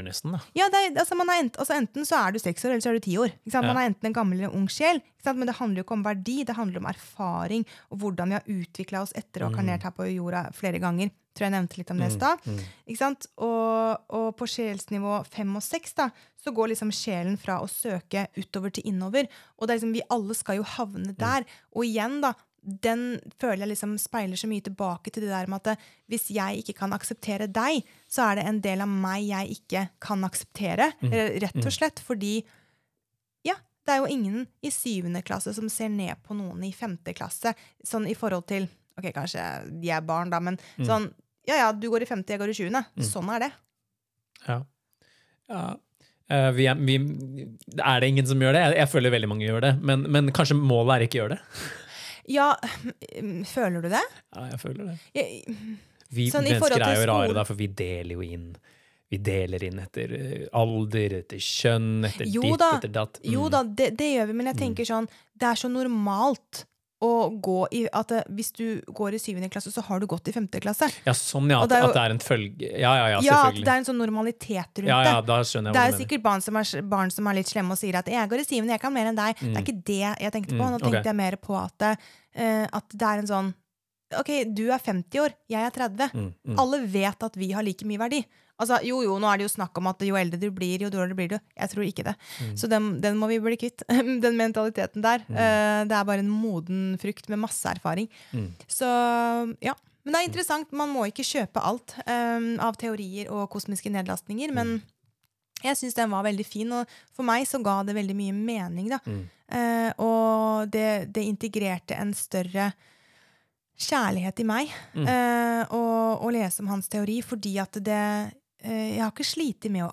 nesten, da. Ja, det er, altså man er ent, altså Enten så er du seks år, eller så er du ti år. Ja. Man er enten en gammel eller ung sjel. Men det handler jo ikke om verdi, det handler om erfaring og hvordan vi har utvikla oss etter å Mm. ha karnert her på jorda flere ganger. Tror jeg nevnte litt om det i stad. Og, og på sjelsnivå fem og seks da, så går liksom sjelen fra å søke utover til innover. Og det er liksom, vi alle skal jo Mm. havne der. Og igjen, da, den føler jeg liksom speiler så mye tilbake til det der med at hvis jeg ikke kan akseptere deg, så er det en del av meg jeg ikke kan akseptere. Mm. eh, Rett og slett fordi Ja, det er jo ingen i syvende klasse som ser ned på noen i femte klasse. Sånn i forhold til Ok, kanskje de er barn, da, men Mm. sånn Ja ja, du går i femte, jeg går i sjuende. Sånn er det. Ja. ja. Uh, vi er, vi, er det ingen som gjør det? Jeg, jeg føler veldig mange gjør det. Men, men kanskje målet er ikke å gjøre det? Ja, mm, føler du det? Ja, jeg føler det. Jeg, Vi Sånn mennesker er jo rare, da, for vi deler jo inn. Vi deler inn etter eh, alder, etter kjønn, etter Jo ditt, da, etter datt. Jo Mm. da, det, det gjør vi, men jeg tenker sånn Det er så normalt i At hvis du går i syvende klasse, så har du gått i femte klasse. Ja, sånn, ja. Det jo- at det er en følge Ja, ja, ja, Ja, at det er en sånn normalitet rundt Ja, ja, det. da skjønner jeg Det hva er jo sikkert barn som er, barn som er litt slemme og sier at 'jeg går i syvende, jeg kan mer enn deg'. Det er ikke det jeg tenkte på. Mm, Nå tenkte tenkte jeg mer på at, det, eh, at det er en sånn Ok, du er 50 år, jeg er 30. Mm, mm. Alle vet at vi har like mye verdi. Altså, Jo, jo, nå er det jo snakk om at jo eldre du blir, jo dårligere blir du. Jeg tror ikke det. Mm. Så den, den må vi bli kvitt. Den mentaliteten der. Eh, det er bare en moden frukt med masse erfaring. Mm. Så ja. Men det er interessant. Man må ikke kjøpe alt um, av teorier og kosmiske nedlastninger. Men jeg syns den var veldig fin, og for meg så ga det veldig mye mening. da. Mm. Eh, og det, det integrerte en større kjærlighet i meg Mm. uh, å, å lese om hans teori, fordi at det jeg har ikke slitt med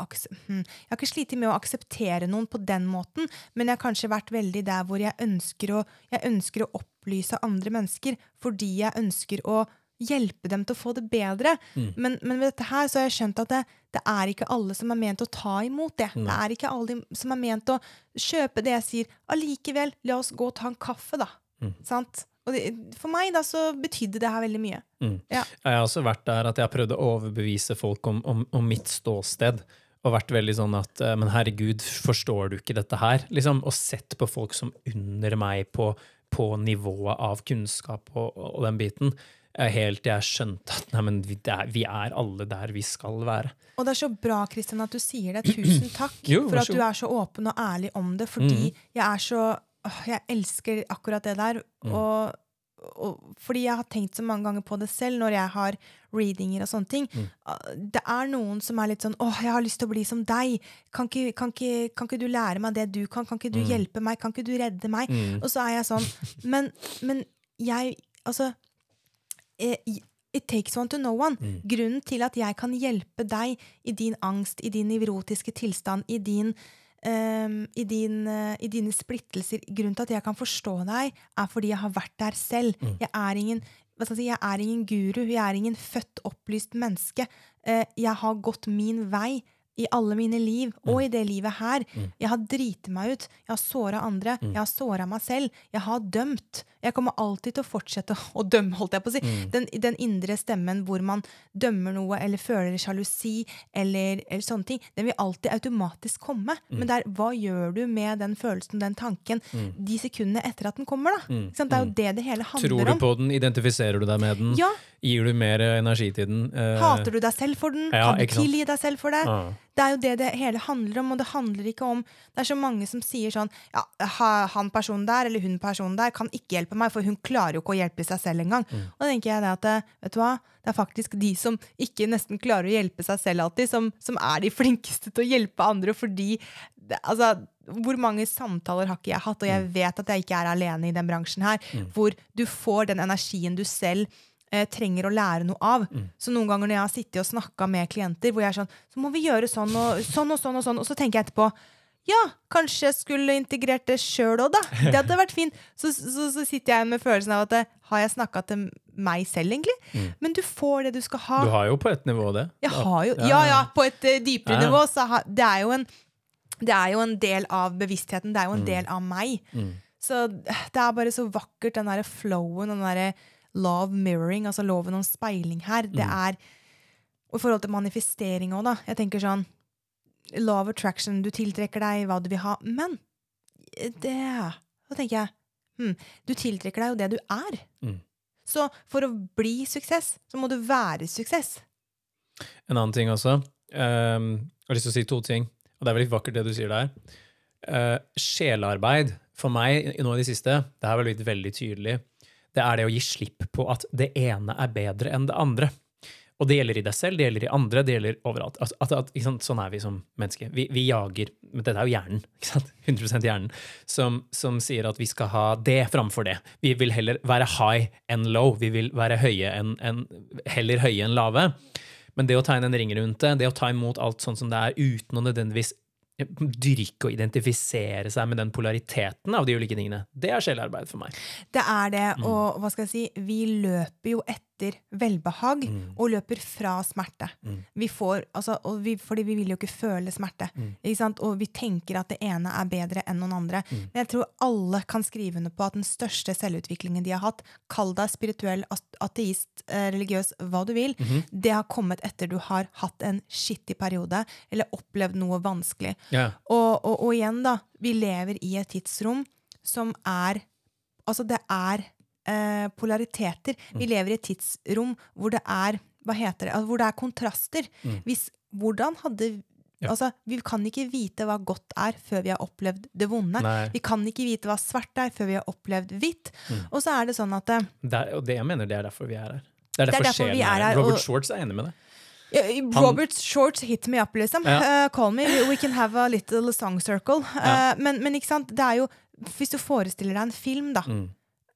hm, slitt med å akseptere noen på den måten, men jeg har kanskje vært veldig der hvor jeg ønsker å, jeg ønsker å opplyse andre mennesker fordi jeg ønsker å hjelpe dem til å få det bedre. Mm. Men, men med dette her så har jeg skjønt at det, det er ikke alle som er ment å ta imot det. Det er ikke alle som er ment å kjøpe det jeg sier. Allikevel, la oss gå og ta en kaffe, da. Mm. Sant? Og det, for meg da så betydde det her veldig mye. Mm. Ja. Jeg har også vært der at jeg har prøvd å overbevise folk om, om, om mitt ståsted. Og vært veldig sånn at eh, Men herregud, forstår du ikke dette her? Liksom, Og sett på folk som under meg på, på nivået av kunnskap og, og den biten. Helt til jeg skjønte at nei, men vi, er, vi er alle der vi skal være. Og det er så bra Kristian, at du sier det. Tusen takk Jo, for at du er så åpen og ærlig om det. Fordi jeg er så Jeg elsker akkurat det der. Og, og fordi jeg har tenkt så mange ganger på det selv når jeg har readinger og sånne ting. Mm. Det er noen som er litt sånn 'Åh, jeg har lyst til å bli som deg'. Kan ikke, kan ikke, kan ikke du lære meg det du kan? Kan ikke du hjelpe meg? Kan ikke du redde meg? Mm. Og så er jeg sånn Men, men jeg Altså eh, It takes one to know one. Grunnen til at jeg kan hjelpe deg i din angst, i din nevrotiske tilstand, i din ehm, i, din, uh, i dine splittelser Grunnen til at jeg kan forstå deg, er fordi jeg har vært der selv. Jeg, er ingen, si, jeg er ingen guru. Jeg er ingen født, opplyst menneske. Uh, jeg har gått min vei i alle mine liv, og i det livet her. Jeg har driti meg ut. Jeg har såra andre. Jeg har såra meg selv. Jeg har dømt. Jeg kommer alltid til å fortsette å dømme, holdt jeg på å si. Den, den indre stemmen hvor man dømmer noe eller føler sjalusi eller, eller sånne ting, den vil alltid automatisk komme. Men det er, hva gjør du med den følelsen, den tanken, de sekundene etter at den kommer, da? Sant? Det er jo det det hele handler om. Tror du på den? Identifiserer du deg med den? Ja. Gir du mer energi til den? Eh, Hater du deg selv for den? Ja, kan du tilgi deg selv for det? Ja. Det er jo det det hele handler om, og det handler ikke om Det er så mange som sier sånn Ja, han personen der eller hun personen der kan ikke hjelpe meg, for hun klarer jo ikke å hjelpe seg selv engang. Mm. Og da tenker jeg det at eh, vet du hva, det er faktisk de som ikke nesten klarer å hjelpe seg selv alltid, som, som er de flinkeste til å hjelpe andre, fordi det, Altså, hvor mange samtaler har ikke jeg hatt, og jeg Mm. vet at jeg ikke er alene i den bransjen her, hvor du får den energien du selv eh, trenger å lære noe av. Mm. Så noen ganger når jeg har sittet og snakka med klienter, hvor jeg er sånn Så må vi gjøre sånn og sånn og sånn, og sånn, og så tenker jeg etterpå ja, kanskje jeg skulle integrert det sjøl òg, da. Det hadde vært fint. Så, så, så sitter jeg med følelsen av at det, har jeg snakka til meg selv, egentlig? Men du får det du skal ha. Mm. Du har jo på et nivå det. Jo, Ja, ja, på et uh, dypere Ja. nivå. Så ha, det, er en, det er jo en del av bevisstheten. Det er jo Mm. en del av meg. Så det er bare så vakkert, den derre flowen, den derre love mirroring, altså loven om speiling her. Det Mm. er Og i forhold til manifestering òg, da. Jeg tenker sånn Love attraction, du tiltrekker deg hva du vil ha. Men det Da tenker jeg hmm, Du tiltrekker deg jo det du er. Mm. Så for å bli suksess, så må du være suksess. En annen ting også. um, jeg har lyst til å si to ting, og det er veldig vakkert det du sier der. Uh, sjelearbeid for meg nå i det siste, det har vel blitt veldig tydelig, det er det å gi slipp på at det ene er bedre enn det andre. Og det gjelder i deg selv, det gjelder i andre, det gjelder overalt. At, at, at, sant? Sånn er vi som mennesker. Vi, vi jager Men dette er jo hjernen, ikke sant? 100% hjernen, som, som sier at vi skal ha det framfor det. Vi vil heller være high enn low. Vi vil være høye enn enn- heller høye enn lave. Men det å tegne en ring rundt det, det å ta imot alt sånn som det er, uten å nødvendigvis dyrke og identifisere seg med den polariteten av de ulike tingene, det er sjelearbeid for meg. Det er det, Mm. og hva skal jeg si, vi løper jo etter velbehag Mm. og løper fra smerte. Vi får, altså, vi, fordi vi vil jo ikke føle smerte. Mm. Ikke sant? Og vi tenker at det ene er bedre enn noen andre. Mm. Men jeg tror alle kan skrive under på at den største selvutviklingen de har hatt, kall deg spirituell, ateist, eh, religiøs, hva du vil, -hmm. det har kommet etter du har hatt en skittig periode, eller opplevd noe vanskelig. Yeah. Og, og, og igjen, da. Vi lever i et tidsrom som er Altså, det er eh, polariteter. Vi Mm. lever i et tidsrom hvor det er Hva heter det? Altså, hvor det er kontraster. Hvis, hvordan hadde Mm. Ja. Altså, Vi kan ikke vite hva godt er før vi har opplevd det vonde. Nei. Vi kan ikke vite hva svart er før vi har opplevd hvitt. Mm. Og så er det sånn at eh, Det er, og det jeg mener, det er derfor vi er her. Det er Det er derfor, derfor vi er her, Robert og- Schwartz er enig med det. Robert Shorts hit me up, liksom. Ja. Uh, call me, we can have a little song circle. Uh, Ja. men, men ikke sant, det er jo Hvis du forestiller deg en film, da. Mm.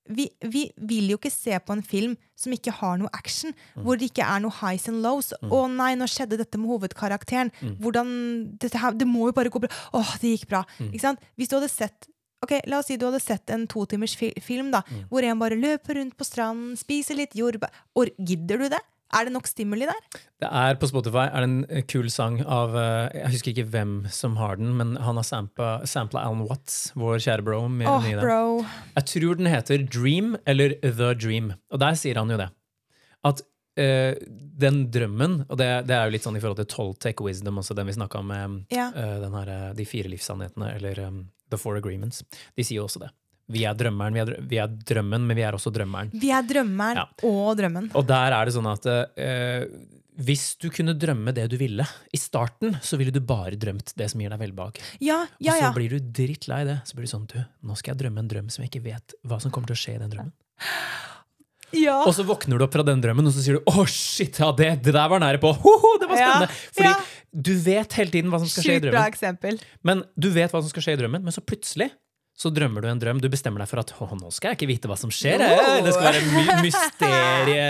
Vi, vi vil jo ikke se på en film som ikke har noe action. Mm. Hvor det ikke er noe highs and lows. 'Å nei, nå skjedde dette med hovedkarakteren'. Mm. Hvordan, dette her, Det må jo bare gå bra. 'Åh, det gikk bra'. Mm. Ikke sant? Hvis du hadde sett Ok, La oss si du hadde sett en to timers fi film da, Mm. hvor en bare løper rundt på stranden, spiser litt jordbær Or, Gidder du det? Er det nok stimuli der? Det er På Spotify er det en eh, kul sang av eh, Jeg husker ikke hvem som har den, men han har sampla, Alan Watts, vår kjære bro. I bro. Jeg tror den heter Dream eller The Dream. Og der sier han jo det. At Uh, den drømmen, og det, det er jo litt sånn i forhold til Toltec Wisdom, også den vi snakka om eh, den her, de fire livssannhetene, eller um, The Four Agreements. De sier jo også det. Vi er drømmeren, vi er, drø- vi er drømmen, men vi er også drømmeren. Vi er drømmeren Ja. og drømmen. Og der er det sånn at eh, hvis du kunne drømme det du ville i starten, så ville du bare drømt det som gir deg velbehag. Ja, ja, Og så blir du drittlei det. Så blir du sånn, du, nå skal jeg drømme en drøm som jeg ikke vet hva som kommer til å skje i den drømmen. ja. Og så våkner du opp fra den drømmen, og så sier du 'å, shit, ja, det, det der var nære på'. Hoho, det var Ja, spennende! Fordi ja. du vet hele tiden hva som skal skje i drømmen. Men du vet hva som skal skje i drømmen, men så plutselig så drømmer du en drøm. Du bestemmer deg for at å, nå skal jeg ikke vite hva som skjer. Jeg. Det skal være en my mysterie,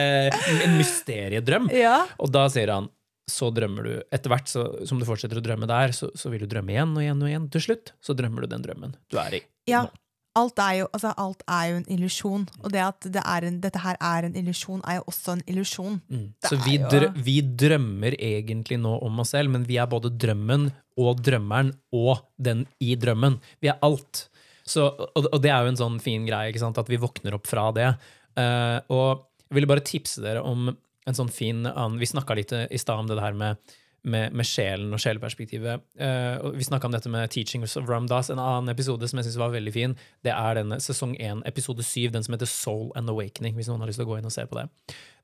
en mysteriedrøm. Ja. Og da sier han så drømmer du Etter hvert så, som du fortsetter å drømme der, så, så vil du drømme igjen og igjen og igjen. Til slutt så drømmer du den drømmen du er i. Ja. nå. Alt er, jo, altså, alt er jo en illusjon. Og det at det er en, dette her er en illusjon, er jo også en illusjon. Mm. Så vi, drø vi drømmer egentlig nå om oss selv, men vi er både drømmen og drømmeren og den i drømmen. Vi er alt. Så, og, og det er jo en sånn fin greie, ikke sant? at vi våkner opp fra det. Uh, og jeg ville bare tipse dere om en sånn fin annen Vi snakka litt i stad om det her med, med, med sjelen og sjeleperspektivet. Uh, og vi snakka om dette med Teachings of Ramdas. En annen episode som jeg synes var veldig fin, det er denne sesong 1, episode 7, den som heter Soul and Awakening, hvis noen har lyst til å gå inn og se på det.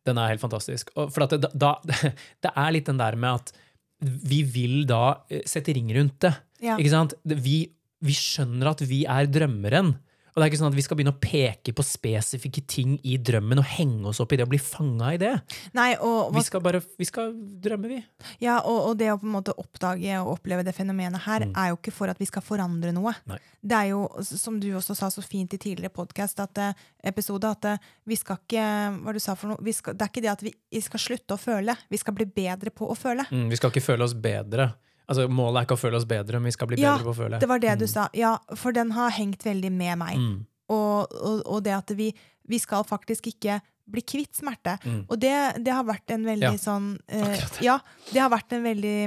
Den er helt fantastisk. Og for at det, da, det er litt den der med at vi vil da eh, sette ring rundt det. Ja. Ikke sant? Vi, vi skjønner at vi er drømmeren. Og det er ikke sånn at vi skal begynne å peke på spesifikke ting i drømmen og henge oss opp i det og bli fanga i det. Nei, og, Vi skal bare vi skal drømme, vi. ja, og, og det å på en måte oppdage og oppleve det fenomenet her, er jo ikke for at vi skal forandre noe. Mm. Nei. Det er jo, som du også sa så fint i tidligere podcast, at, eh, episode, at eh, vi skal ikke Hva du sa for noe? Vi skal, det er ikke det at vi, vi skal slutte å føle. Vi skal bli bedre på å føle. Mm, vi skal ikke føle oss bedre. Altså, Målet er ikke å føle oss bedre, men vi skal bli Ja, bedre på å føle. Det var det du sa. Ja, for den har hengt veldig med meg. Mm. Og, og, og det at vi, vi skal faktisk ikke bli kvitt smerte. Mm. Og det, det har vært en veldig Ja, sånn eh. Ja, det har vært en veldig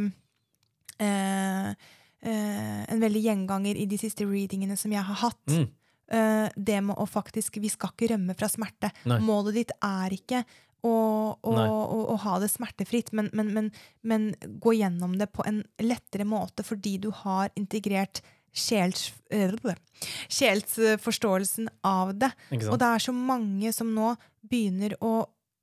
eh, eh, En veldig gjenganger i de siste readingene som jeg har hatt. Mm. Eh, det med å faktisk Vi skal ikke rømme fra smerte. Nei. Målet ditt er ikke Nei. å, å ha det smertefritt, men, men, men, men gå gjennom det på en lettere måte fordi du har integrert sjels, øh, sjelsforståelsen av det. Og det er så mange som nå begynner å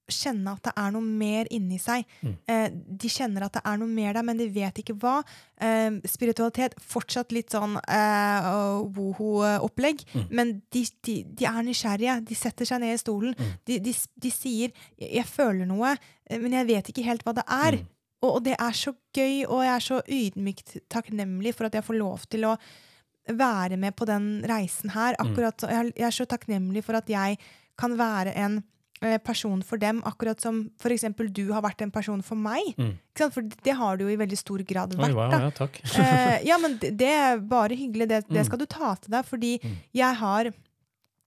kjenne at det er noe mer inni seg. Mm. Eh, de kjenner at det er noe mer der, men de vet ikke hva. Eh, spiritualitet, fortsatt litt sånn eh, woho-opplegg, Mm. men de, de, de er nysgjerrige. De setter seg ned i stolen. Mm. De, de, de sier 'jeg føler noe, eh, men jeg vet ikke helt hva det er'. Mm. Og, og det er så gøy, og jeg er så ydmykt takknemlig for at jeg får lov til å være med på den reisen her. Mm. Akkurat, så- jeg, jeg er så takknemlig for at jeg kan være en person for dem, akkurat som for eksempel du har vært en person for meg. Mm. For det har du jo i veldig stor grad Oi, vært. wow, da. ja, takk. Eh, ja, men det, det er bare hyggelig. Det, det Mm. skal du ta til deg, fordi Mm. jeg har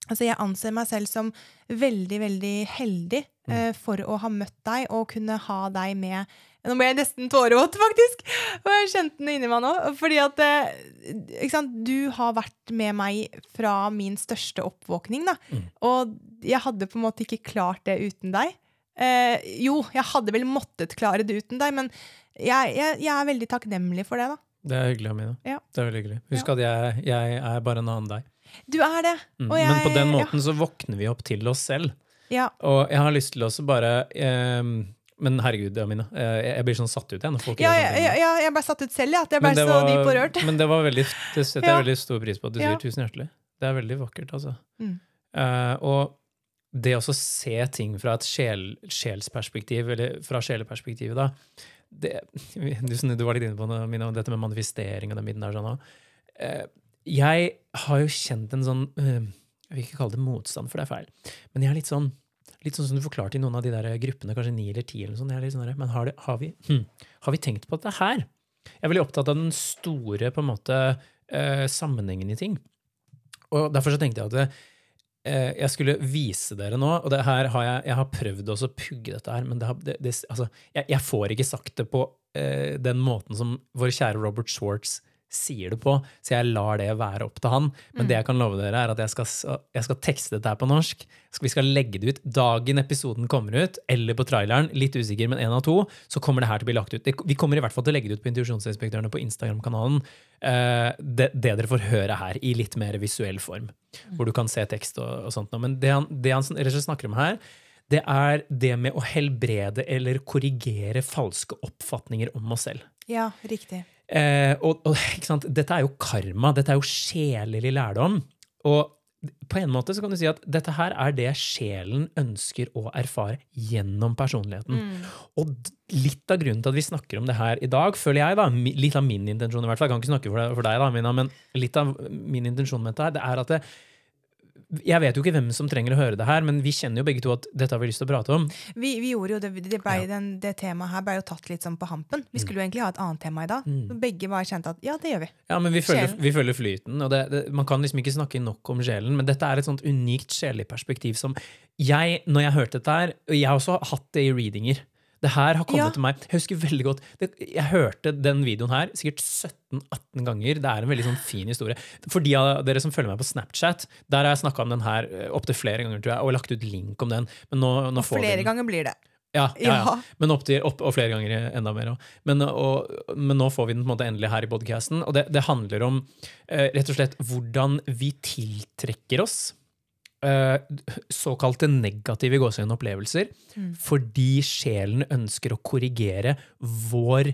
Altså, jeg anser meg selv som veldig, veldig heldig Mm. eh, for å ha møtt deg og kunne ha deg med Nå ble jeg nesten tårevåt, faktisk! Og jeg kjente den inni meg nå. Fordi at eh? Du har vært med meg fra min største oppvåkning, da. Mm. Og jeg hadde på en måte ikke klart det uten deg. Eh, jo, jeg hadde vel måttet klare det uten deg, men jeg, jeg, jeg er veldig takknemlig for det, da. Det er hyggelig, Amina. Ja. Det er veldig hyggelig. Husk at jeg, jeg er bare en annen deg. Du er det. Mm. Men på den ja. måten så våkner vi opp til oss selv. Ja. Og jeg har lyst til også bare ehm, Men herregud, Amina. Jeg blir sånn satt ut igjen. Ja, ja, ja, jeg ble satt ut selv, ja. At jeg ble så var- dyp og rørt. Men det var veldig, det setter jeg veldig stor pris på at du sier. Tusen hjertelig. Det er veldig vakkert, altså. Mm. Uh, og det å se ting fra et sjel, sjelsperspektiv, eller fra sjeleperspektivet, da det, du, du var litt inne på det, Mina, dette med manifestering og den biten der. sånn. Eh, jeg har jo kjent en sånn uh, Jeg vil ikke kalle det motstand, for det er feil. Men jeg er litt sånn Litt sånn som du forklarte i noen av de der gruppene, kanskje ni eller ti. eller sånn, sånn Men har, det, har, vi, hm, har vi tenkt på dette her? Jeg er veldig opptatt av den store på en måte, eh, sammenhengen i ting. Og derfor så tenkte jeg at det, eh, jeg skulle vise dere nå, og det her har jeg, jeg har prøvd også å pugge dette her, men det har, det, altså, jeg, jeg får ikke sagt det på eh, den måten som vår kjære Robert Schwartz sier det på, så jeg lar det være opp til han. Men det jeg kan love dere, er at jeg skal, jeg skal tekste dette her på norsk. Vi skal legge det ut dagen episoden kommer ut, eller på traileren, litt usikker, men én av to, så kommer det her til å bli lagt ut. Vi kommer i hvert fall til å legge det ut på Intuisjonsinspektørene på Instagram-kanalen. Eh, det, det dere får høre her, i litt mer visuell form, hvor du kan se tekst og, og sånt. Men det han, det han snakker om her, det er det med å helbrede eller korrigere falske oppfatninger om oss selv. Ja, riktig. Eh, og, og? Dette er jo karma, dette er jo sjelelig lærdom. Og på en måte så kan du si at dette her er det sjelen ønsker å erfare gjennom personligheten. Mm. Og litt av grunnen til at vi snakker om det her i dag, føler jeg, da, litt av min intensjon i hvert fall, jeg kan ikke snakke for deg, for deg da, Mina, men litt av min intensjon med dette her, det er at det, Jeg vet jo ikke hvem som trenger å høre det her, men vi kjenner jo begge to at dette har vi lyst til å prate om. Vi, vi gjorde jo det, det, ble, den, det temaet her ble jo tatt litt sånn på hampen. Vi skulle jo egentlig ha et annet tema i dag. Mm. Begge var kjente at ja, det gjør vi. Ja, men vi følger, vi følger flyten, og det, det, man kan liksom ikke snakke nok om sjelen, men dette er et sånt unikt sjelelig perspektiv som jeg, når jeg hørte dette her, og jeg har også hatt det i readinger, det her har kommet Ja. til meg, jeg husker veldig godt, det, jeg hørte den videoen her sikkert 17-18 ganger, det er en veldig sånn fin historie. For de av dere som følger meg på Snapchat, der har jeg snakket om den her opp til flere ganger, tror jeg, og lagt ut link om den, men nå, nå Og får flere den. ganger blir det. Ja, ja, ja. Men opp til, opp, og flere ganger enda mer. Men, og, men nå får vi den på en måte endelig her i podcasten. Og det, det handler om eh, rett og slett hvordan vi tiltrekker oss eh, såkalte negative gåsehudene opplevelser fordi sjelen ønsker å korrigere vår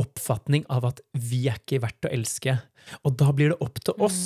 oppfatning av at vi er ikke verdt å elske. Og da blir det opp til oss.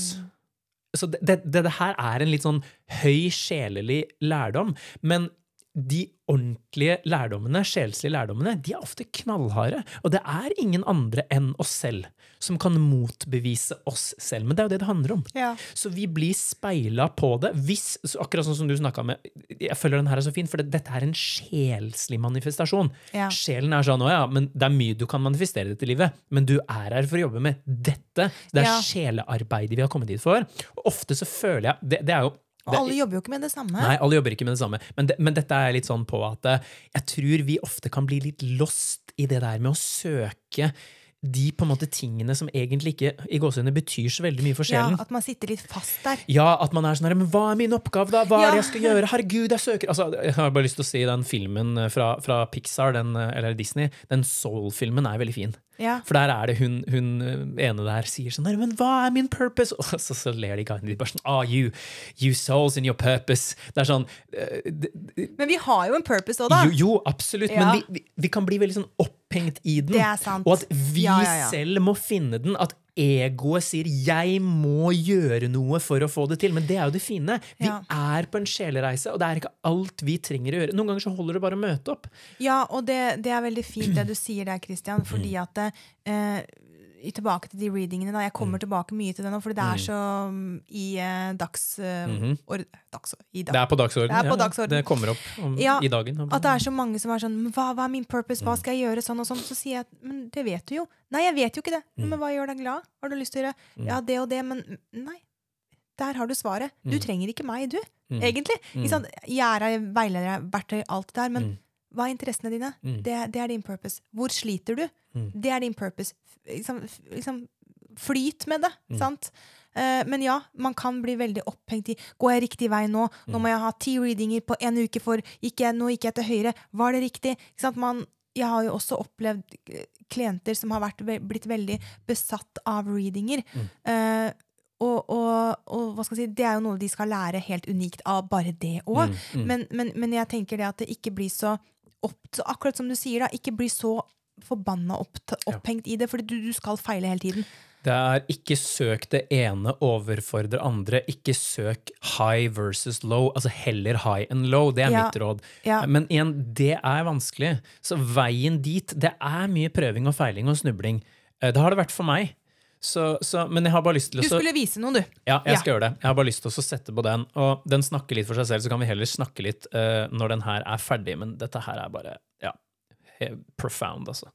Så det, det, det her er en litt sånn høy sjelelig lærdom. Men de ordentlige lærdommene, sjelslige lærdommene, de er ofte knallharde. Og det er ingen andre enn oss selv som kan motbevise oss selv. Men det er jo det det handler om. Ja. Så vi blir speila på det. Hvis, så akkurat sånn som du snakka med Jeg føler den her er så fin, for det, dette er en sjelslig manifestasjon. Ja. Sjelen er sånn å ja, men det er mye du kan manifestere i dette livet, men du er her for å jobbe med dette. Det er Ja. sjelearbeidet vi har kommet hit for. Og ofte så føler jeg Det, det er jo Og alle jobber jo ikke med det samme. Nei, alle jobber ikke med det samme. Men, det, men dette er litt sånn på at eh, jeg tror vi ofte kan bli litt lost i det der med å søke de på en måte tingene som egentlig ikke i gåsehudene betyr så veldig mye for Ja, sjelen. at man sitter litt fast der. Ja, at man er sånn her, men hva er min oppgave, da? Hva er det jeg skal gjøre? Herregud, jeg søker altså, Jeg har bare lyst til å si den filmen fra, fra Pixar, den, eller Disney, den Soul-filmen er veldig fin. Ja. For der er det hun, hun ene der sier sånn her, men hva er min purpose? Og så, så ler de gangene de bare sånn, ah, you, you souls in your purpose. Det er sånn, uh, Men vi har jo en purpose òg, da. jo, jo, absolutt, Ja. men vi, vi, vi kan bli veldig sånn opphengt i den. Og at vi Ja, ja, ja. selv må finne den. At egoet sier 'jeg må gjøre noe for å få det til'. Men det er jo det fine. Vi er på en sjelereise, og det er ikke alt vi trenger å gjøre. Noen ganger så holder det bare å møte opp. Ja, og det, det er veldig fint det du sier der, Christian, fordi at eh, Tilbake til de readingene. da, Jeg kommer tilbake mye til det nå, for det er så um, i uh, dags... eh, or, dags i dag. Det er på dagsorden. Det på ja. dagsorden. Det kommer opp om, Ja, i dagen. At det er så mange som er sånn hva, hva er min purpose? Hva skal jeg gjøre? Sånn og sånn. Så sier jeg men det vet du jo. Nei, jeg vet jo ikke det. Men hva gjør deg glad? Har du lyst til å gjøre Ja, det og det, men nei. Der har du svaret. Du trenger ikke meg, du. Egentlig. Ikke sant? Jeg er ei veileder, verktøy, alt det der. Men hva er interessene dine? Det, det er din purpose. Hvor sliter du? Det er din purpose. Liksom, liksom flyt med det. Sant? Eh, men ja, man kan bli veldig opphengt i Går jeg riktig vei nå? Nå må jeg ha ti readinger på en uke, for gikk jeg, nå gikk jeg til høyre. Var det riktig? Man, jeg har jo også opplevd klienter som har vært, blitt veldig besatt av readinger. Eh, og, og, og hva skal jeg si, det er jo noe de skal lære helt unikt av bare det òg. Men, men, men jeg tenker det at det ikke blir så opp, så Akkurat som du sier, da, ikke bli så forbanna opp, opphengt i det, fordi du, du skal feile hele tiden. Det er ikke søk det ene overfor det andre. Ikke søk high versus low. Altså heller high enn low. Det er Ja. mitt råd. Ja. Men igjen, det er vanskelig. Så veien dit, det er mye prøving og feiling og snubling. Eh, Det har det vært for meg. Så, så, men jeg har bare lyst til Du å så- skulle vise noe, du. Ja, jeg Ja. skal gjøre det. Jeg har bare lyst til å sette på den. Og den snakker litt for seg selv, så kan vi heller snakke litt uh, når den her er ferdig. Men dette her er bare ja, profound, altså.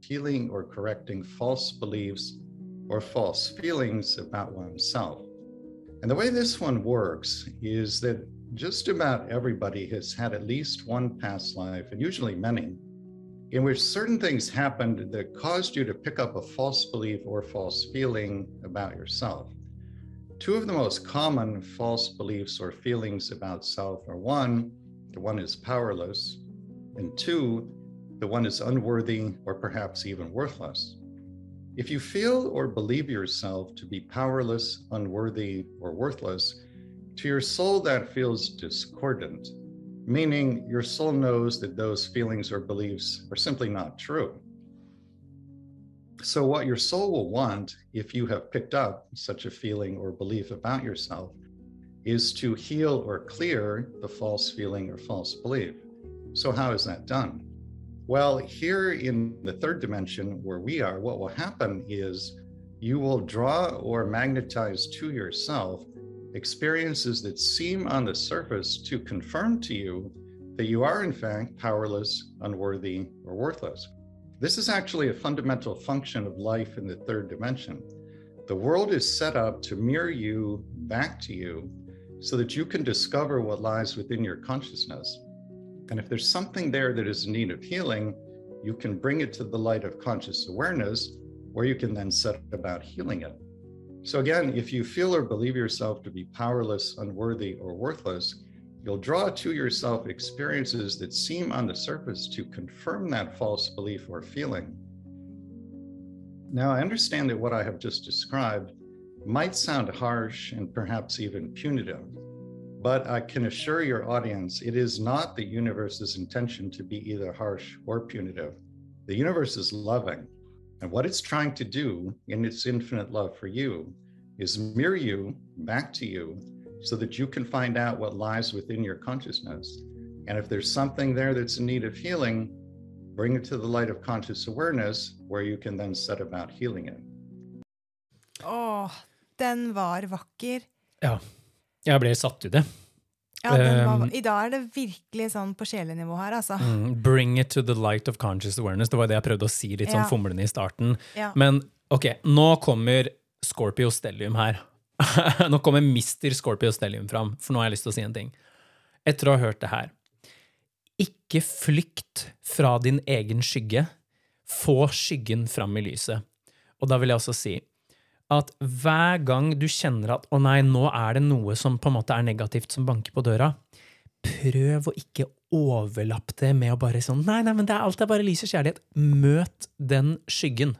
healing or correcting false beliefs or false feelings about oneself. And the way this one works is that just about everybody has had at least one past life, and usually many, in which certain things happened that caused you to pick up a false belief or false feeling about yourself. Two of the most common false beliefs or feelings about self are one, the one is powerless, and two, the one is unworthy or perhaps even worthless. If you feel or believe yourself to be powerless, unworthy, or worthless, to your soul that feels discordant, meaning your soul knows that those feelings or beliefs are simply not true. So, what your soul will want, if you have picked up such a feeling or belief about yourself, is to heal or clear the false feeling or false belief. So, how is that done? Well, here in the third dimension where we are, what will happen is you will draw or magnetize to yourself experiences that seem on the surface to confirm to you that you are, in fact, powerless, unworthy, or worthless. This is actually a fundamental function of life in the third dimension. The world is set up to mirror you back to you so that you can discover what lies within your consciousness. And if there's something there that is in need of healing, you can bring it to the light of conscious awareness, where you can then set about healing it. So, again, if you feel or believe yourself to be powerless, unworthy, or worthless, you'll draw to yourself experiences that seem on the surface to confirm that false belief or feeling. Now, I understand that what I have just described might sound harsh and perhaps even punitive, but I can assure your audience it is not the universe's intention to be either harsh or punitive. The universe is loving, and what it's trying to do in its infinite love for you is mirror you back to you so that you can find out what lies within your consciousness. And if there's something there that's in need of healing, bring it to the light of conscious awareness where you can then set about healing it. Åh, den var vakker. Ja. Jeg ble satt ut, jeg. Ja, var, Um, I dag er det virkelig sånn på sjelenivå her, altså. Mm, bring it to the light of conscious awareness. Det var det jeg prøvde å si litt sånn Ja. fomlende i starten. Ja. Men ok, nå kommer Scorpio Stellium her. nå kommer Mr. Scorpio Stellium fram, for nå har jeg lyst til å si en ting. Etter å ha hørt det her. Ikke flykt fra din egen skygge. Få skyggen fram i lyset. Og da vil jeg også si at hver gang du kjenner at 'å nei, nå er det noe som på en måte er negativt som banker på døra', prøv å ikke overlappe det med å bare sånn 'nei, nei, men det er alt er bare lys og kjærlighet'. Møt den skyggen.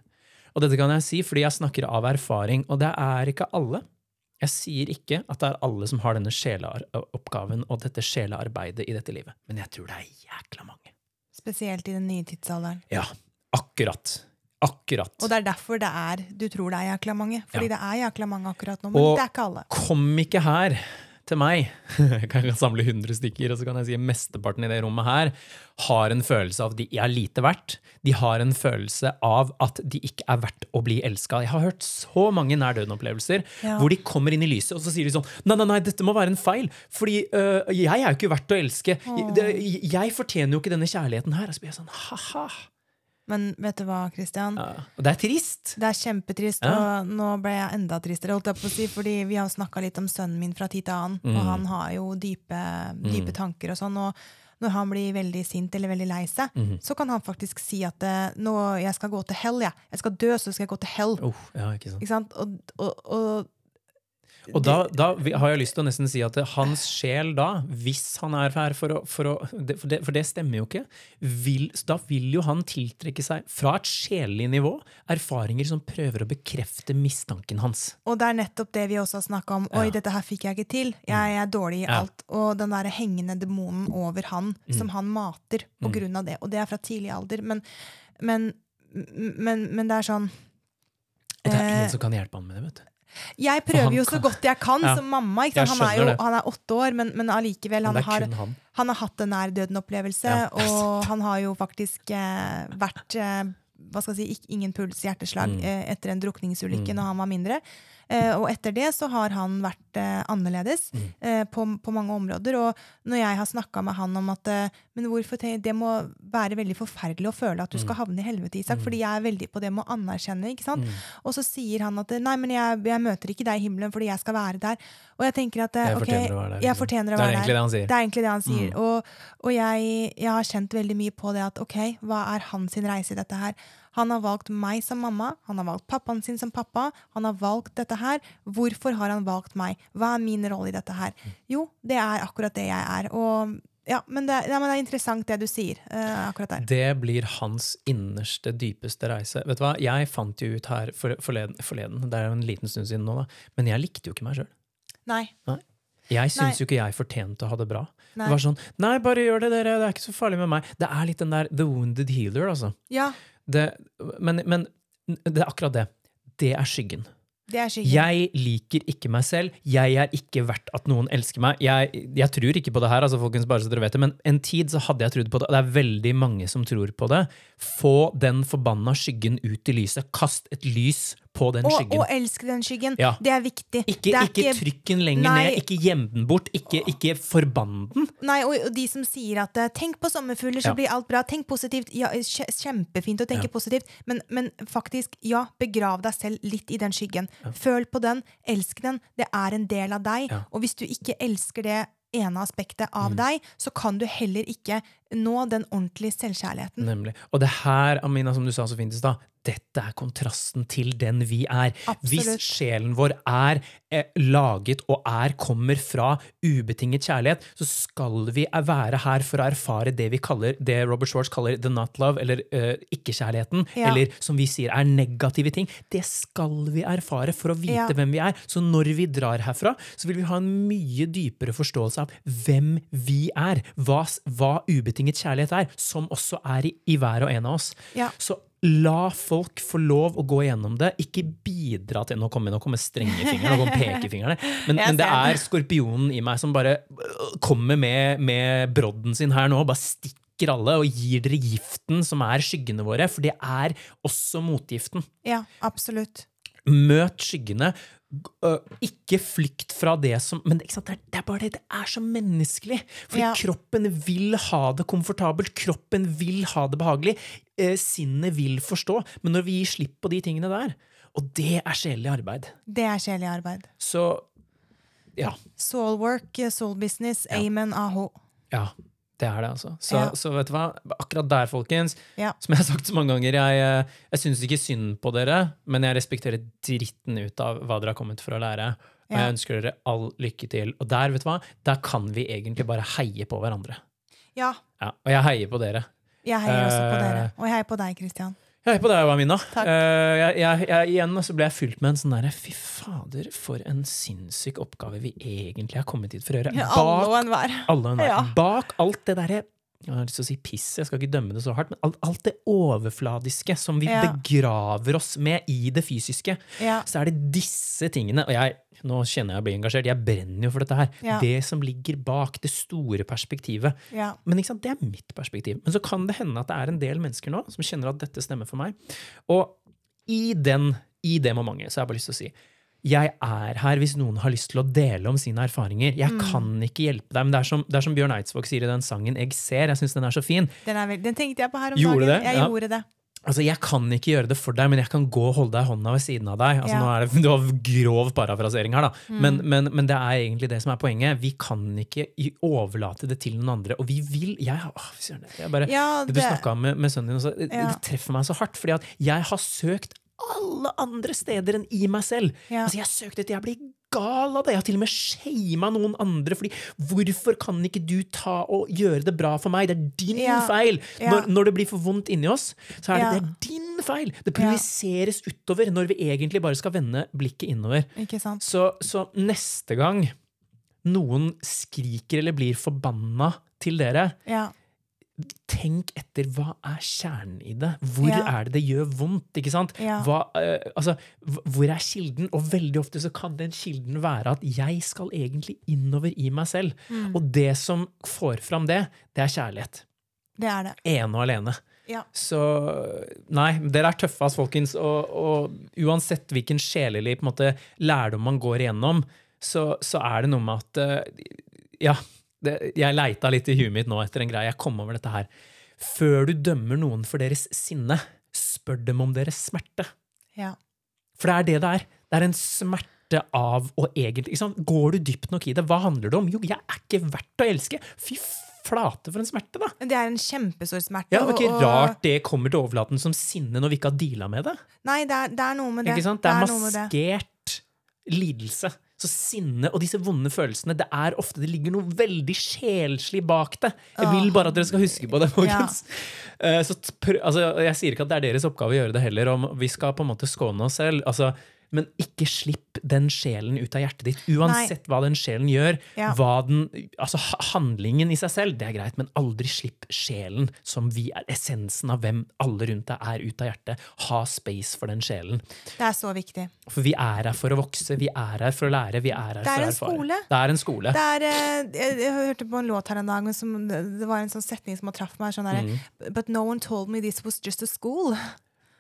Og dette kan jeg si fordi jeg snakker av erfaring, og det er ikke alle. Jeg sier ikke at det er alle som har denne sjeleoppgaven og dette sjelearbeidet i dette livet, men jeg tror det er jækla mange. Spesielt i den nye tidsalderen. Ja, akkurat. Akkurat. Og det er derfor det er, du tror det er jækla mange. Fordi det er jækla mange akkurat nå, men Og- det er ikke alle. Kom ikke her til meg. Jeg kan samle 100 stykker, og så kan jeg si mesteparten i det rommet her har en følelse av at de er lite verdt. De har en følelse av at de ikke er verdt å bli elska. Jeg har hørt så mange nær døden-opplevelser Ja. hvor de kommer inn i lyset, og så sier de sånn Nei, nei, nei, dette må være en feil, fordi øh, jeg er jo ikke verdt å elske. Det, jeg fortjener jo ikke denne kjærligheten her. Og så blir jeg sånn ha-ha. Men vet du hva, Christian? Ja. Og det er trist. Det er kjempetrist, Ja. og nå ble jeg enda tristere, holdt jeg på å si, fordi vi har snakka litt om sønnen min fra tid til annen, Mm. og han har jo dype, dype tanker og sånn, og når han blir veldig sint eller veldig lei seg, Mm. så kan han faktisk si at eh, nå, jeg skal gå til hell, jeg. Jeg skal dø, så skal jeg gå til hell. Oh, ja, ikke sant. Ikke sant? Og, og, og Og da, da har jeg lyst til å nesten si at hans sjel da, hvis han er her for å, for å for, det, for det stemmer jo ikke, vil, da vil jo han tiltrekke seg, fra et sjelelig nivå, erfaringer som prøver å bekrefte mistanken hans. Og det er nettopp det vi også har snakka om. Oi, Ja. dette her fikk jeg ikke til. Jeg er dårlig i Ja. alt. Og den der hengende demonen over han, Mm. som han mater på grunn av det. Og det er fra tidlig alder. Men, men, men, men det er sånn Og det er Eh, ingen som kan hjelpe han med det, vet du. Jeg prøver jo så godt jeg kan Ja. som mamma. Han, er jo, han er åtte år, men, men allikevel. Han har, han. han har hatt en nær døden-opplevelse, Ja. og han har jo faktisk eh, vært eh, hva skal jeg si, ingen puls, hjerteslag, Mm. eh, etter en drukningsulykke Mm. når han var mindre. Eh, og etter det så har han vært eh, annerledes Mm. eh, på, på mange områder. Og når jeg har snakka med han om at Men hvorfor det må være veldig forferdelig å føle at du Mm. skal havne i helvete, Isak, fordi jeg er veldig på det med å anerkjenne. ikke sant? Mm. Og så sier han at nei, men jeg, jeg møter ikke deg i himmelen fordi jeg skal være der. Og jeg tenker at Jeg ok, fortjener være der, jeg liksom. fortjener å Det er egentlig det han sier. Det er egentlig det han sier. Mm. Og, og jeg, jeg har kjent veldig mye på det at ok, hva er hans reise i dette her? Han har valgt meg som mamma, han har valgt pappaen sin som pappa. Han har valgt dette her. Hvorfor har han valgt meg? Hva er min rolle i dette her? Jo, det er akkurat det jeg er. Og ja, men det, ja, men det er interessant det du sier Uh, akkurat der. Det blir hans innerste, dypeste reise. Vet du hva, Jeg fant jo ut her for, forleden, forleden, det er jo en liten stund siden nå, da, men jeg likte jo ikke meg sjøl. Nei. Jeg syns jo ikke jeg fortjente å ha det bra. Nei. Det var sånn Nei, bare gjør det, dere. Det er ikke så farlig med meg. Det er litt den der the wounded healer, altså. Ja, Det, men, men det er akkurat det. Det er skyggen. det er skyggen. Jeg liker ikke meg selv. Jeg er ikke verdt at noen elsker meg. Jeg, jeg tror ikke på det her, altså folkens, bare så dere vet det, men en tid så hadde jeg trodd på det. Det er veldig mange som tror på det. Få den forbanna skyggen ut i lyset. Kast et lys på den Og, skyggen. og elsk den skyggen. Ja. Det er viktig. ikke, det er ikke trykk den lenger Nei. ned, ikke gjem den bort, ikke, ikke forbann den. Nei, og, og de som sier at eh, 'tenk på sommerfugler, så Ja. blir alt bra'. Tenk positivt. Ja, kjempefint å tenke Ja. positivt, men, men faktisk, ja, begrav deg selv litt i den skyggen. Føl på den, elsk den. Det er en del av deg. Og hvis du ikke elsker det ene aspektet av Mm. deg, så kan du heller ikke nå den ordentlige selvkjærligheten. Nemlig. Og det her, Amina, som du sa så fint i stad, dette er kontrasten til den vi er. Hvis sjelen vår er eh, laget og er, kommer fra ubetinget kjærlighet, så skal vi være her for å erfare det vi kaller, det Robert Schwartz kaller the not love, eller eh, ikke-kjærligheten, Ja. eller som vi sier er negative ting. Det skal vi erfare for å vite Ja. hvem vi er. Så når vi drar herfra, så vil vi ha en mye dypere forståelse av hvem vi er, hva, hva ubetinget kjærlighet er, som også er i, i hver og en av oss. Ja. Så la folk få lov å gå gjennom det. Ikke bidra til Nå kommer, nå kommer strengefingeren, nå kommer pekefingrene. Men, men det er skorpionen i meg som bare øh, kommer med, med brodden sin her nå bare stikker alle og gir dere giften som er skyggene våre, for det er også motgiften. Ja, absolutt. Møt skyggene. Øh, Ikke flykt fra det som Men? Det, det er bare det. Det er så menneskelig. Fordi Ja. kroppen vil ha det komfortabelt. Kroppen vil ha det behagelig. Eh, sinnet vil forstå. Men når vi gir slipp på de tingene der Og det er sjelelig arbeid. Det er sjelelig arbeid. Så ja. Soul work, soul business, Ja. amen, aho. Ja. Det er det, altså. Så, Ja. så vet du hva? Akkurat der, folkens, Ja. som jeg har sagt så mange ganger, jeg, eh, jeg syns ikke synd på dere, men jeg respekterer dritten ut av hva dere har kommet for å lære. Og jeg ønsker dere all lykke til. Og der, vet du hva, der kan vi egentlig bare heie på hverandre. Ja, Ja, og jeg heier på dere. jeg heier også på Eh, dere. Og jeg heier på deg, Christian. Jeg er på deg, Amina. Takk. Eh, jeg, jeg, jeg, igjen så ble jeg fylt med en sånn derre Fy fader, for en sinnssyk oppgave vi egentlig har kommet hit for å gjøre. Ja, alle og enhver. alle og enhver. Ja. Bak alt det derre jeg har lyst til å si piss, jeg skal ikke dømme det så hardt, men alt, alt det overfladiske som vi Ja. begraver oss med i det fysiske, Ja. så er det disse tingene Og jeg, nå kjenner jeg blir engasjert, jeg brenner jo for dette her. Ja. Det som ligger bak det store perspektivet. Men sant, det er mitt perspektiv. Men så kan det hende at det er en del mennesker nå som kjenner at dette stemmer for meg. Og i, den, i det momentet så har jeg bare lyst til å si jeg er her hvis noen har lyst til å dele om sine erfaringer. Jeg kan ikke hjelpe deg. Men det er som, det er som Bjørn Eidsvåg sier i den sangen 'Jeg ser'. Jeg syns den er så fin. Den, er den tenkte jeg på her om Gjorde dagen. det? Jeg Ja. gjorde det. Altså, Jeg kan ikke gjøre det for deg, men jeg kan gå og holde deg i hånda ved siden av deg. Altså, Ja. nå er det, det var grov parafrasering her, da. Mm. Men, men, men det er egentlig det som er poenget. Vi kan ikke overlate det til noen andre. Og vi vil jeg, åh, jeg bare, Ja, Det du snakka med, med sønnen din, det, Ja. det treffer meg så hardt. fordi at jeg har søkt alle andre steder enn i meg selv. Ja. Altså, jeg søkte etter jeg blir gal av det. Jeg har til og med shama noen andre. fordi Hvorfor kan ikke du ta og gjøre det bra for meg? Det er din Ja. feil! Ja. Når, når det blir for vondt inni oss, så er det, det er din feil! Det projiseres utover når vi egentlig bare skal vende blikket innover. Ikke sant? Så, så neste gang noen skriker eller blir forbanna til dere, Ja. Tenk etter hva er kjernen i det. Hvor Ja. er det det gjør vondt? ikke sant? Ja. Hva, eh, altså, hvor er kilden? Og veldig ofte så kan den kilden være at jeg skal egentlig innover i meg selv. Mm. Og det som får fram det, det er kjærlighet. Det er det. Ene og alene. Ja. Så nei, dere er tøffe, ass, folkens. Og, og uansett hvilken sjelelig på en måte, lærdom man går igjennom, så, så er det noe med at eh, Ja, det, jeg leita litt i huet mitt nå etter en greie. Jeg kom over dette her. Før du dømmer noen for deres sinne, spør dem om deres smerte. Ja. For det er det det er. Det er en smerte av å egentlig? Går du dypt nok i det, hva handler det om? Jo, jeg er ikke verdt å elske! Fy flate for en smerte, da! Det er en kjempestor smerte. Ja, det er ikke og- og- rart det kommer til overflaten som sinne når vi ikke har deala med det. Nei, det er, det er noe med det. Ikke sant? Det er det. maskert lidelse. Så sinne og disse vonde følelsene, det er ofte det ligger noe veldig sjelslig bak det. Jeg vil bare at dere skal huske på det, folkens. Eh, Så altså, jeg sier ikke at det er deres oppgave å gjøre det heller, om vi skal på en måte skåne oss selv. Altså, men ikke slipp den sjelen ut av hjertet ditt. Uansett hva den sjelen gjør. Ja. Den, altså Handlingen i seg selv, det er greit, men aldri slipp sjelen, som vi er essensen av hvem alle rundt deg er, ut av hjertet. Ha space for den sjelen. Det er så viktig. For vi er her for å vokse, vi er her for å lære, vi er her Det er for å erfare. Det er en skole. Det er, eh, jeg, jeg hørte på en låt her en dag, men som, det det var en sånn setning som traff meg. Sånn der, Mm. But no one told me this was just a school.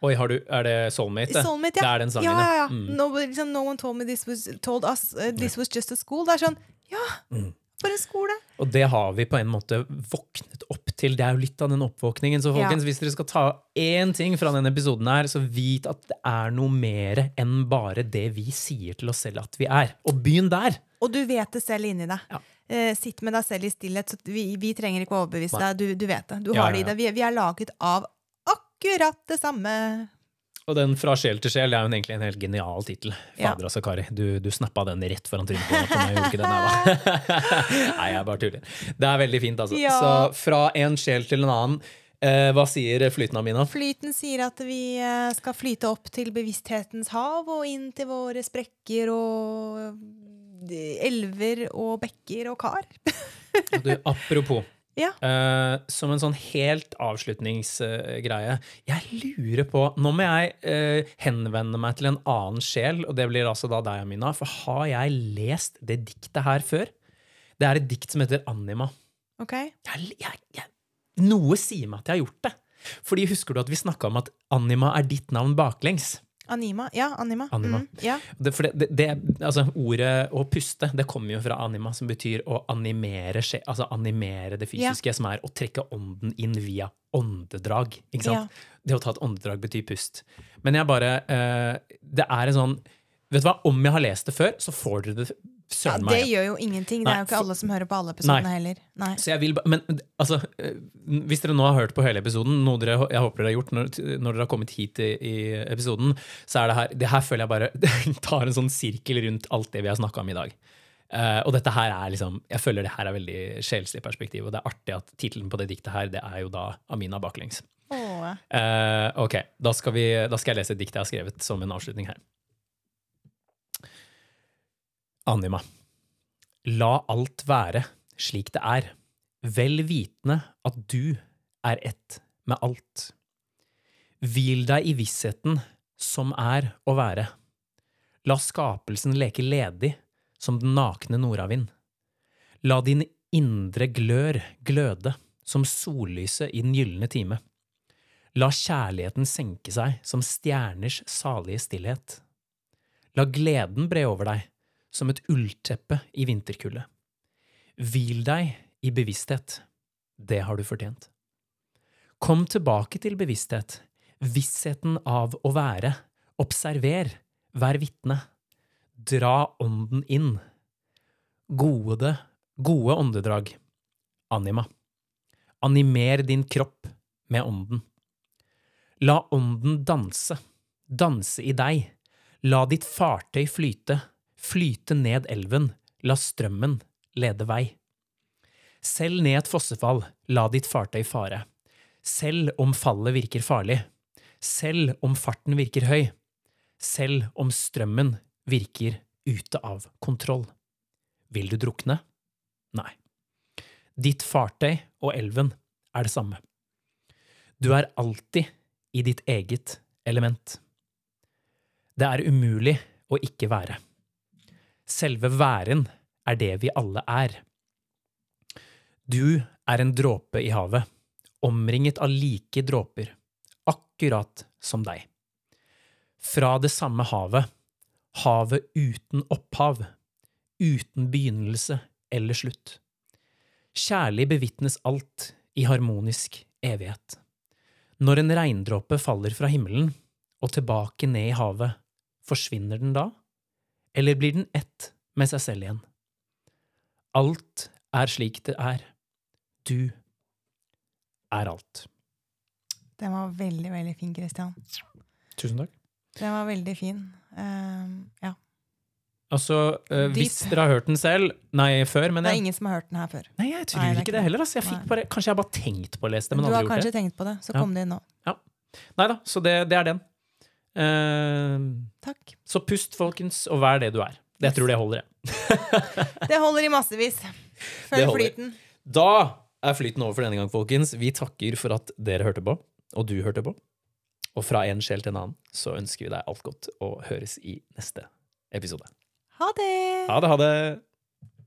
Oi, har du, er det Soulmate? det? Soulmate, ja. Det er den sangen, ja, ja, ja. Mm. No, liksom, no one told me this was told us uh, this was just a school. Det er sånn, ja, Mm. for en skole. Og det har vi på en måte våknet opp til. Det er jo litt av den oppvåkningen. Så folkens, hvis dere skal ta én ting fra denne episoden her, så vit at det er noe mer enn bare det vi sier til oss selv at vi er. Og begynn der! Og du vet det selv inni deg. Ja. Eh, sitt med deg selv i stillhet. Så vi, vi trenger ikke å overbevise Nei. deg. Du, du vet det. Du Ja, har det i deg. Vi, vi er laget av akkurat det samme. Og den Fra sjel til sjel det er jo egentlig en helt genial tittel. Fader altså, Kari. Du, du snappa den rett foran trynet på på meg. Gjorde ikke den her, da. nei, jeg bare tuller. Det er veldig fint, altså. Ja. Så fra en sjel til en annen. Eh, hva sier flyten, Amina? Flyten sier at vi eh, skal flyte opp til bevissthetens hav og inn til våre sprekker og eh, elver og bekker og kar. Du, apropos. Ja. Uh, som en sånn helt avslutningsgreie. jeg lurer på Nå må jeg uh, henvende meg til en annen sjel, og det blir altså da deg, Amina. For har jeg lest det diktet her før? Det er et dikt som heter Anima. Ok? Jeg, jeg, jeg, noe sier meg at jeg har gjort det. Fordi husker du at vi snakka om at Anima er ditt navn baklengs? Anima. Ja, anima. Anima. Mm, ja. Det, det, det, altså, ordet å puste det kommer jo fra anima, som betyr å animere, altså animere det fysiske, som er å trekke ånden inn via åndedrag. Det å ta et åndedrag betyr pust. Men jeg bare uh, Det er en sånn Vet du hva, om jeg har lest det før, så får dere det ja, det gjør jo ingenting. Det er jo ikke alle som hører på alle episodene Nei. heller. Nei. Så jeg vil, men altså, eh, hvis dere nå har hørt på hele episoden, noe dere, jeg håper dere har gjort når, når dere har kommet hit i, i episoden, så er det her Det her føler jeg bare tar en sånn sirkel rundt alt det vi har snakka om i dag. Uh, og dette her er liksom Jeg føler det her er veldig sjelslig perspektiv, og det er artig at tittelen på det diktet her, det er jo da Amina baklengs. Oh. Uh, ok, da skal, vi, da skal jeg lese et dikt jeg har skrevet som en avslutning her. Anima. La alt være slik det er, vel vitende at du er ett med alt. Hvil deg i vissheten som er å være. La skapelsen leke ledig som den nakne nordavind. La din indre glør gløde som sollyset i den gylne time. La kjærligheten senke seg som stjerners salige stillhet. La gleden bre over deg som et ullteppe i vinterkulde. Hvil deg i bevissthet. Det har du fortjent. Kom tilbake til bevissthet, vissheten av å være. Observer, vær vitne. Dra ånden inn. Gode, gode åndedrag. Anima. Animer din kropp med ånden. La ånden danse, danse i deg. La ditt fartøy flyte, flyte ned elven, la strømmen lede vei. Selv ned et fossefall, la ditt fartøy fare. Selv om fallet virker farlig, selv om farten virker høy, selv om strømmen virker ute av kontroll. Vil du drukne? Nei. Ditt fartøy og elven er det samme. Du er alltid i ditt eget element. Det er umulig å ikke være. Selve væren er det vi alle er. Du er en dråpe i havet, omringet av like dråper, akkurat som deg. Fra det samme havet, havet uten opphav, uten begynnelse eller slutt. Kjærlig bevitnes alt i harmonisk evighet. Når en regndråpe faller fra himmelen og tilbake ned i havet, forsvinner den da, eller blir den ett med seg selv igjen? Alt er slik det er. Du er alt. Den var veldig, veldig fin, Christian. Tusen takk. Den var veldig fin. Uh, ja. Altså, eh, hvis dere har hørt den selv Nei, før, men Det er jeg, ingen som har hørt den her før. Nei, jeg tror Nei, det ikke det heller. Altså. Jeg fikk bare, kanskje jeg bare tenkt på å lese det, men du har aldri gjort kanskje tenkt på det, så Ja. kom det inn nå. Nei da, så det, det er den. Eh, Takk. så pust, folkens, og vær det du er. Det jeg tror det holder, jeg. Det holder i massevis. Følg flyten. Da er flyten over for denne gang, folkens. Vi takker for at dere hørte på, og du hørte på. Og fra en sjel til en annen så ønsker vi deg alt godt og høres i neste episode. Ha det! Ha det, ha det!